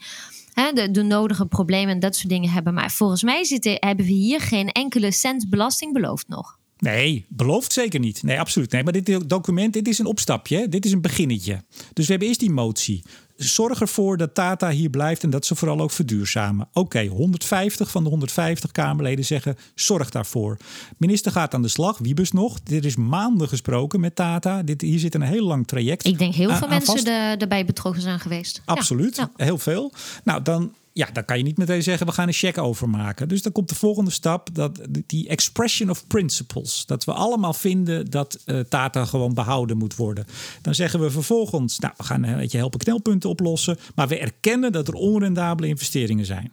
hè, de, nodige problemen en dat soort dingen hebben. Maar volgens mij zitten, hebben we hier geen enkele cent belasting beloofd nog. Nee, belooft zeker niet. Nee, absoluut. Nee, maar dit document, dit is een opstapje. Dit is een beginnetje. Dus we hebben eerst die motie zorg ervoor dat Tata hier blijft en dat ze vooral ook verduurzamen. Oké, 150 van de 150 Kamerleden zeggen: zorg daarvoor. Minister gaat aan de slag, Wiebes nog. Dit is maanden gesproken met Tata. Dit, hier zit een heel lang traject. Ik denk heel veel mensen de, erbij betrokken zijn geweest. Absoluut, ja. heel veel. Nou, dan ja, dan kan je niet meteen zeggen we gaan een check overmaken. Dus dan komt de volgende stap, dat die expression of principles. Dat we allemaal vinden dat uh, Tata gewoon behouden moet worden. Dan zeggen we vervolgens, nou, we gaan een beetje helpen knelpunten oplossen. Maar we erkennen dat er onrendabele investeringen zijn.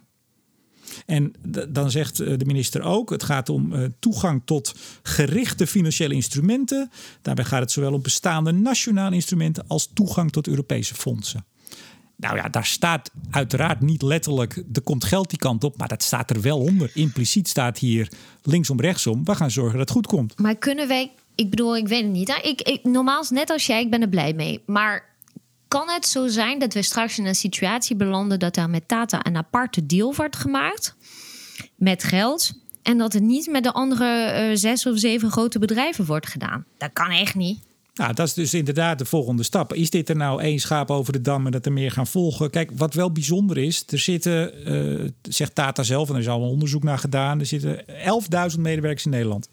En dan zegt eh, de minister ook: het gaat om uh, toegang tot gerichte financiële instrumenten. Daarbij gaat het zowel om bestaande nationale instrumenten als toegang tot Europese fondsen. Nou ja, daar staat uiteraard niet letterlijk, er komt geld die kant op, maar dat staat er wel onder. Impliciet staat hier linksom, rechtsom. We gaan zorgen dat het goed komt. Maar kunnen wij, ik bedoel, ik weet het niet. Ik, ik, normaal net als jij, ik ben er blij mee. Maar kan het zo zijn dat we straks in een situatie belanden dat er met Tata een aparte deal wordt gemaakt met geld? En dat het niet met de andere uh, zes of zeven grote bedrijven wordt gedaan. Dat kan echt niet. Nou, dat is dus inderdaad de volgende stap. Is dit er nou één schaap over de dam en dat er meer gaan volgen? Kijk, wat wel bijzonder is, er zitten, uh, zegt Tata zelf, en er is al een onderzoek naar gedaan, er zitten 11.000 medewerkers in Nederland.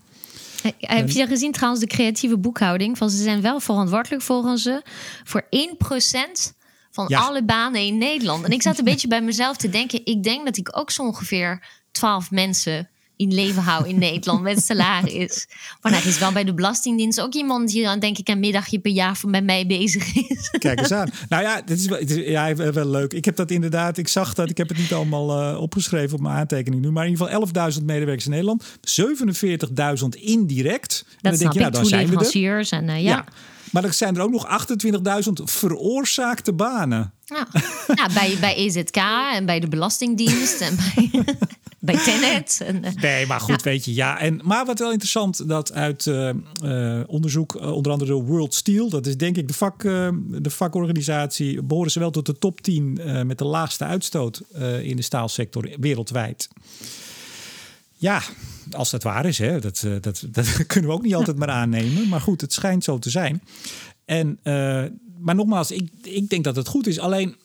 Heb je gezien trouwens de creatieve boekhouding? Van ze zijn wel verantwoordelijk volgens ze voor 1% van alle banen in Nederland. En ik zat een beetje bij mezelf te denken. Ik denk dat ik ook zo ongeveer 12 mensen in leven hou in Nederland met salaris. Maar dat is wel bij de Belastingdienst ook iemand die dan denk ik een middagje per jaar van bij mij bezig is. Kijk eens aan. Nou ja, dit is wel, ja, wel leuk. Ik heb dat inderdaad, ik zag dat, ik heb het niet allemaal uh, opgeschreven op mijn aantekening nu, maar in ieder geval 11.000 medewerkers in Nederland, 47.000 indirect. Dat en dan denk je, nou, dan zijn we er. En, uh, ja. ja. Maar er zijn er ook nog 28.000 veroorzaakte banen. Ja. ja, bij, bij EZK en bij de Belastingdienst en bij, bij Tenet. En, uh, nee, maar goed, weet je, ja. En, maar wat wel interessant, dat uit uh, uh, onderzoek, onder andere de World Steel... dat is denk ik de, vak, de vakorganisatie... behoren ze wel tot de top 10 met de laagste uitstoot in de staalsector wereldwijd. Ja, als dat waar is, hè, dat, dat, dat kunnen we ook niet altijd maar aannemen. Maar goed, het schijnt zo te zijn. En, uh, maar nogmaals, ik, ik denk dat het goed is. Alleen,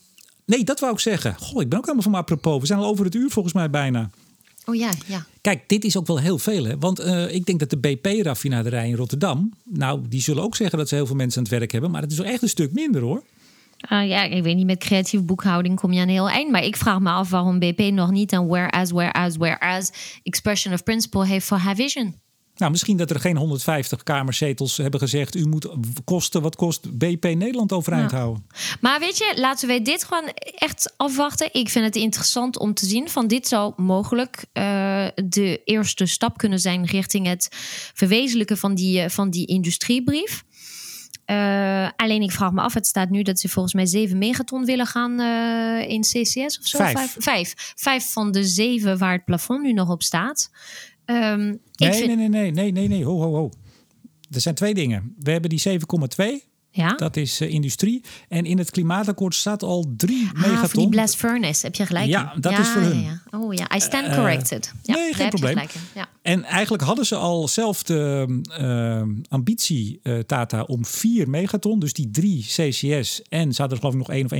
nee, dat wou ik zeggen. Goh, ik ben ook helemaal van apropos. We zijn al over het uur volgens mij bijna. Oh ja, ja. Kijk, dit is ook wel heel veel. Hè? Want uh, ik denk dat de BP-raffinaderij in Rotterdam... nou, die zullen ook zeggen dat ze heel veel mensen aan het werk hebben. Maar het is wel echt een stuk minder, hoor. Uh, ja, ik weet niet, met creatieve boekhouding kom je aan een heel eind. Maar ik vraag me af waarom BP nog niet een whereas, whereas, whereas expression of principle heeft voor Havision. Nou, misschien dat er geen 150 kamerzetels hebben gezegd... u moet kosten wat kost BP Nederland overeind houden. Maar weet je, laten we dit gewoon echt afwachten. Ik vind het interessant om te zien van dit zou mogelijk uh, de eerste stap kunnen zijn... richting het verwezenlijken van die, van die industriebrief. Uh, alleen ik vraag me af, het staat nu dat ze volgens mij 7 megaton willen gaan uh, in CCS of zo. Vijf. Vijf. Vijf. Vijf van de zeven waar het plafond nu nog op staat. Um, nee, ik vind... nee, nee, nee, nee, nee, nee, ho, ho, ho. Er zijn twee dingen. We hebben die 7,2 Ja? Dat is uh, industrie. En in het klimaatakkoord staat al 3 Ah, megaton. voor die blast furnace, heb je gelijk. Ja, in. dat is voor hun. Ja. Oh ja, I stand Eh, corrected. Ja, nee, geen heb je probleem. gelijk in. Ja. En eigenlijk hadden ze al zelf de eh, ambitie, eh, Tata, om 4 megaton. Dus die 3 CCS. En ze hadden er geloof ik nog 1 of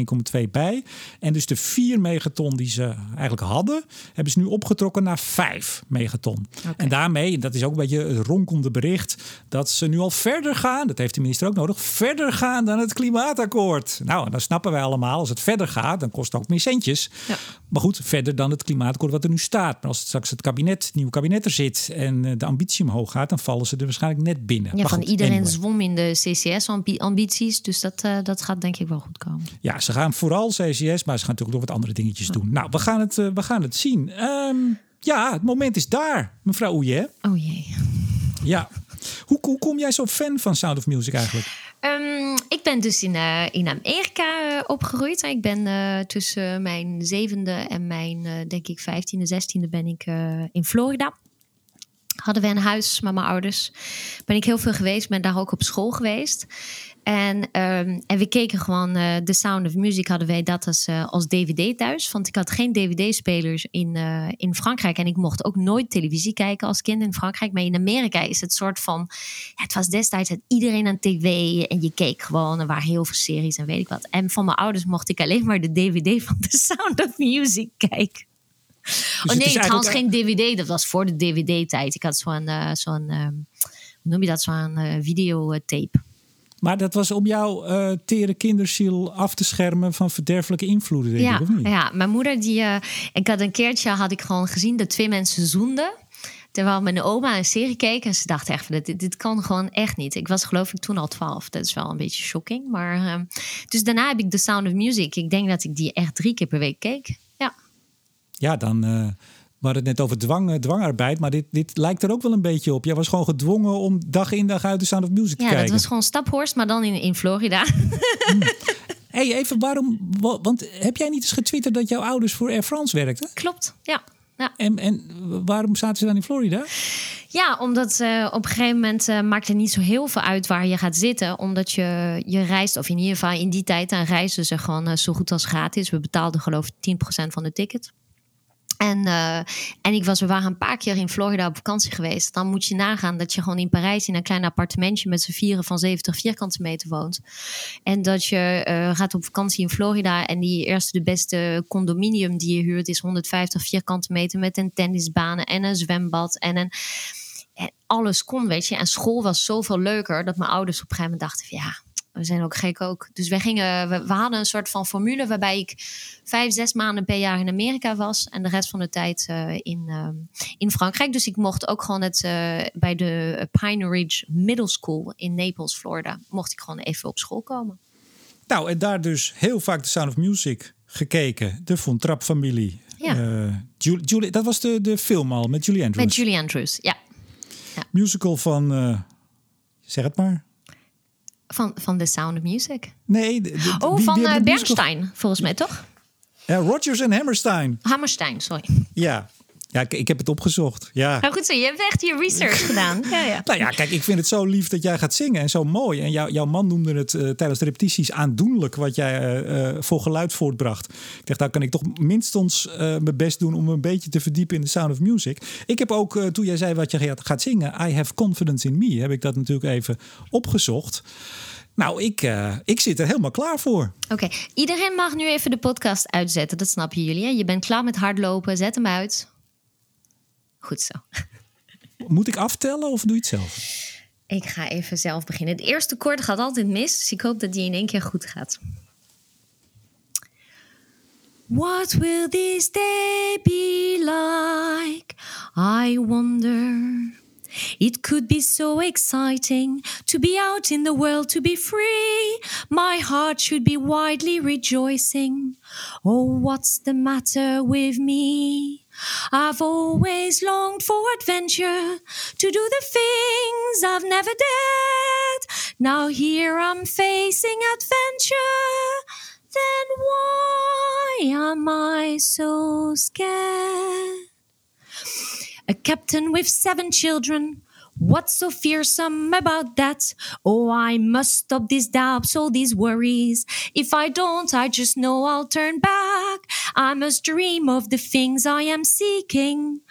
1,2 bij. En dus de 4 megaton die ze eigenlijk hadden, hebben ze nu opgetrokken naar 5 megaton. En daarmee, dat is ook een beetje het ronkende bericht, dat ze nu al verder gaan. Dat heeft de minister ook nodig. Verder gaan dan het klimaatakkoord. Nou, dan snappen wij allemaal, als het verder gaat, dan kost het ook meer centjes. Ja. Maar goed, verder dan het klimaatakkoord wat er nu staat. Maar als het straks het kabinet, het nieuwe kabinet er zit en eh, de ambitie omhoog gaat, dan vallen ze er waarschijnlijk net binnen. Ja, Maar van goed, iedereen anyway. zwom in de CCS-ambities. Dus dat, eh, dat gaat denk ik wel goed komen. Ja, ze gaan vooral CCS, maar ze gaan natuurlijk nog wat andere dingetjes doen. Nou, we gaan het, eh, we gaan het zien. Ehm, ja, het moment is daar, mevrouw Oeje. Oh jee. Ja. Hoe, hoe kom jij zo fan van Sound of Music eigenlijk? Ehm, ik ben dus in, in Amerika eh, opgegroeid. Ik ben tussen mijn zevende en mijn, denk ik, vijftiende, zestiende ben ik in Florida. Hadden we een huis met mijn ouders. Ben ik heel veel geweest, ben daar ook op school geweest. En, ehm, en we keken gewoon eh The Sound of Music hadden wij dat als, eh, als DVD thuis. Want ik had geen DVD-spelers in, eh, in Frankrijk. En ik mocht ook nooit televisie kijken als kind in Frankrijk. Maar in Amerika is het soort van... Het was destijds dat iedereen aan tv en je keek gewoon. Er waren heel veel series en weet ik wat. En van mijn ouders mocht ik alleen maar de DVD van The Sound of Music kijken. Dus oh nee, trouwens eigenlijk- geen DVD. Dat was voor de DVD-tijd. Ik had zo'n, eh, zo'n ehm, hoe noem je dat, zo'n eh, videotape. Maar dat was om jouw eh tere kinderziel af te schermen van verderfelijke invloeden, denk Ja, ik, of niet? ja, mijn moeder, die, ik had een keertje had ik gewoon gezien dat twee mensen zoenden. Terwijl mijn oma een serie keek en ze dacht echt, van, dit, dit kan gewoon echt niet. Ik was geloof ik toen al twaalf. Dat is wel een beetje shocking. Maar, ehm, dus daarna heb ik The Sound of Music. Ik denk dat ik die echt drie keer per week keek. Ja, Ja, dan. we hadden het net over dwang, eh, dwangarbeid, maar dit, dit lijkt er ook wel een beetje op. Jij was gewoon gedwongen om dag in dag uit de Sound of Music te ja kijken. dat was gewoon Staphorst, maar dan in, in Florida. hey, even waarom? wa- Want heb jij niet eens getwitterd dat jouw ouders voor Air France werkten? Klopt, ja. ja. En, en waarom zaten ze dan in Florida? Ja, omdat eh, op een gegeven moment eh, maakt het niet zo heel veel uit waar je gaat zitten. Omdat je, je reist, of in ieder geval in die tijd, dan reizen ze gewoon zo goed als gratis. We betaalden geloof ik 10% van de ticket. En, eh, en ik was, we waren een paar keer in Florida op vakantie geweest. Dan moet je nagaan dat je gewoon in Parijs in een klein appartementje met z'n vieren van 70 vierkante meter woont. En dat je eh, gaat op vakantie in Florida en die eerste de beste condominium die je huurt is 150 vierkante meter met een tennisbaan en een zwembad en een en alles kon, weet je. En school was zoveel leuker dat mijn ouders op een gegeven moment dachten van ja, we zijn ook gek ook. Dus wij gingen, we, we hadden een soort van formule waarbij ik vijf, zes maanden per jaar in Amerika was en de rest van de tijd eh, in, ehm, in Frankrijk. Dus ik mocht ook gewoon het eh, bij de Pine Ridge Middle School in Naples, Florida, mocht ik gewoon even op school komen. Nou, en daar dus heel vaak de Sound of Music gekeken. De Von Trapp familie. Ja. Eh, Julie, Julie, dat was de, de film al met Julie Andrews. Met Julie Andrews, ja. Musical van, zeg het maar. Van, van The Sound of Music. Nee, de- de- Oh, van eh, Bernstein, volgens mij toch? Ja, Rodgers en Hammerstein. Hammerstein, sorry. Ja, ja ik, ik heb het opgezocht. Ja. Nou goed zo, je hebt echt je research gedaan. Ja, ja. Nou ja, kijk, ik vind het zo lief dat jij gaat zingen en zo mooi. En jou- jouw man noemde het eh, tijdens de repetities aandoenlijk wat jij eh, eh, voor geluid voortbracht. Ik dacht, daar kan ik toch minstens mijn best doen om een beetje te verdiepen in de Sound of Music. Ik heb ook, toen jij zei wat je gaat- zingen, I Have Confidence in Me, heb ik dat natuurlijk even opgezocht. Nou, ik, ik zit er helemaal klaar voor. Oké, iedereen mag nu even de podcast uitzetten. Dat snappen jullie. Hè? Je bent klaar met hardlopen. Zet hem uit. Goed zo. Moet ik aftellen of doe je het zelf? Ik ga even zelf beginnen. Het eerste koord gaat altijd mis. Dus ik hoop dat die in één keer goed gaat. What will this day be like? I wonder. It could be so exciting to be out in the world, to be free. My heart should be widely rejoicing. Oh, what's the matter with me? I've always longed for adventure, to do the things I've never dared. Now here I'm facing adventure, then why am I so scared? A captain with seven children. What's so fearsome about that? Oh, I must stop these doubts, all these worries. If I don't, I just know I'll turn back. I must dream of the things I am seeking.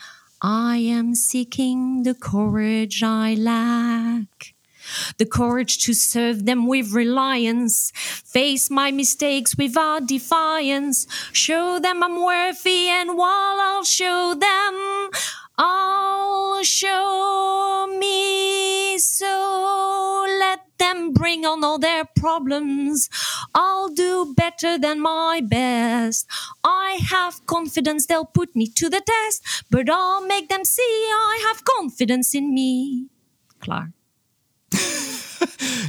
I am seeking the courage I lack. The courage to serve them with reliance, face my mistakes without defiance, show them I'm worthy, and while I'll show them, I'll show me. So them bring on all their problems. I'll do better than my best. I have confidence they'll put me to the test, but I'll make them see I have confidence in me. Klaar.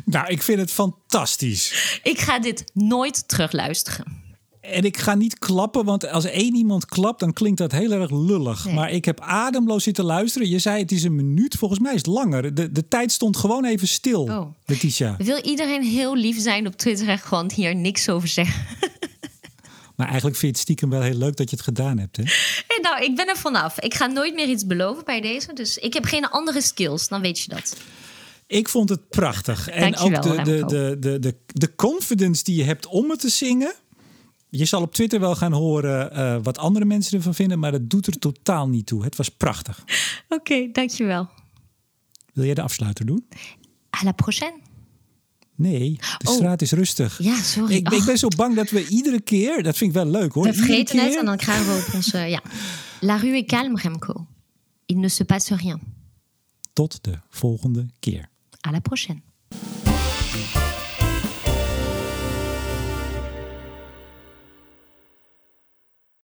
Nou, ik vind het fantastisch. Ik ga dit nooit terugluisteren. En ik ga niet klappen, want als één iemand klapt, dan klinkt dat heel erg lullig. Nee. Maar ik heb ademloos zitten luisteren. Je zei het is een minuut, volgens mij is het langer. De, de tijd stond gewoon even stil, Oh. Letitia. Wil iedereen heel lief zijn op Twitter en gewoon hier niks over zeggen? Maar eigenlijk vind je het stiekem wel heel leuk dat je het gedaan hebt. Hè? Hey, nou, ik ben er vanaf. Ik ga nooit meer iets beloven bij deze. Dus ik heb geen andere skills, dan weet je dat. Ik vond het prachtig. En ook de, de, de, de, de confidence die je hebt om het te zingen. Je zal op Twitter wel gaan horen eh, wat andere mensen ervan vinden, maar dat doet er totaal niet toe. Het was prachtig. Oké, dankjewel. Wil jij de afsluiter doen? À la prochaine. Nee, de Oh. straat is rustig. Ja, sorry. Ik, ik Oh. ben zo bang dat we iedere keer, dat vind ik wel leuk hoor. We vergeten het keer- en dan krijgen we op onze... Ja. La rue est calme, Remco. Il ne se passe rien. Tot de volgende keer. À la prochaine.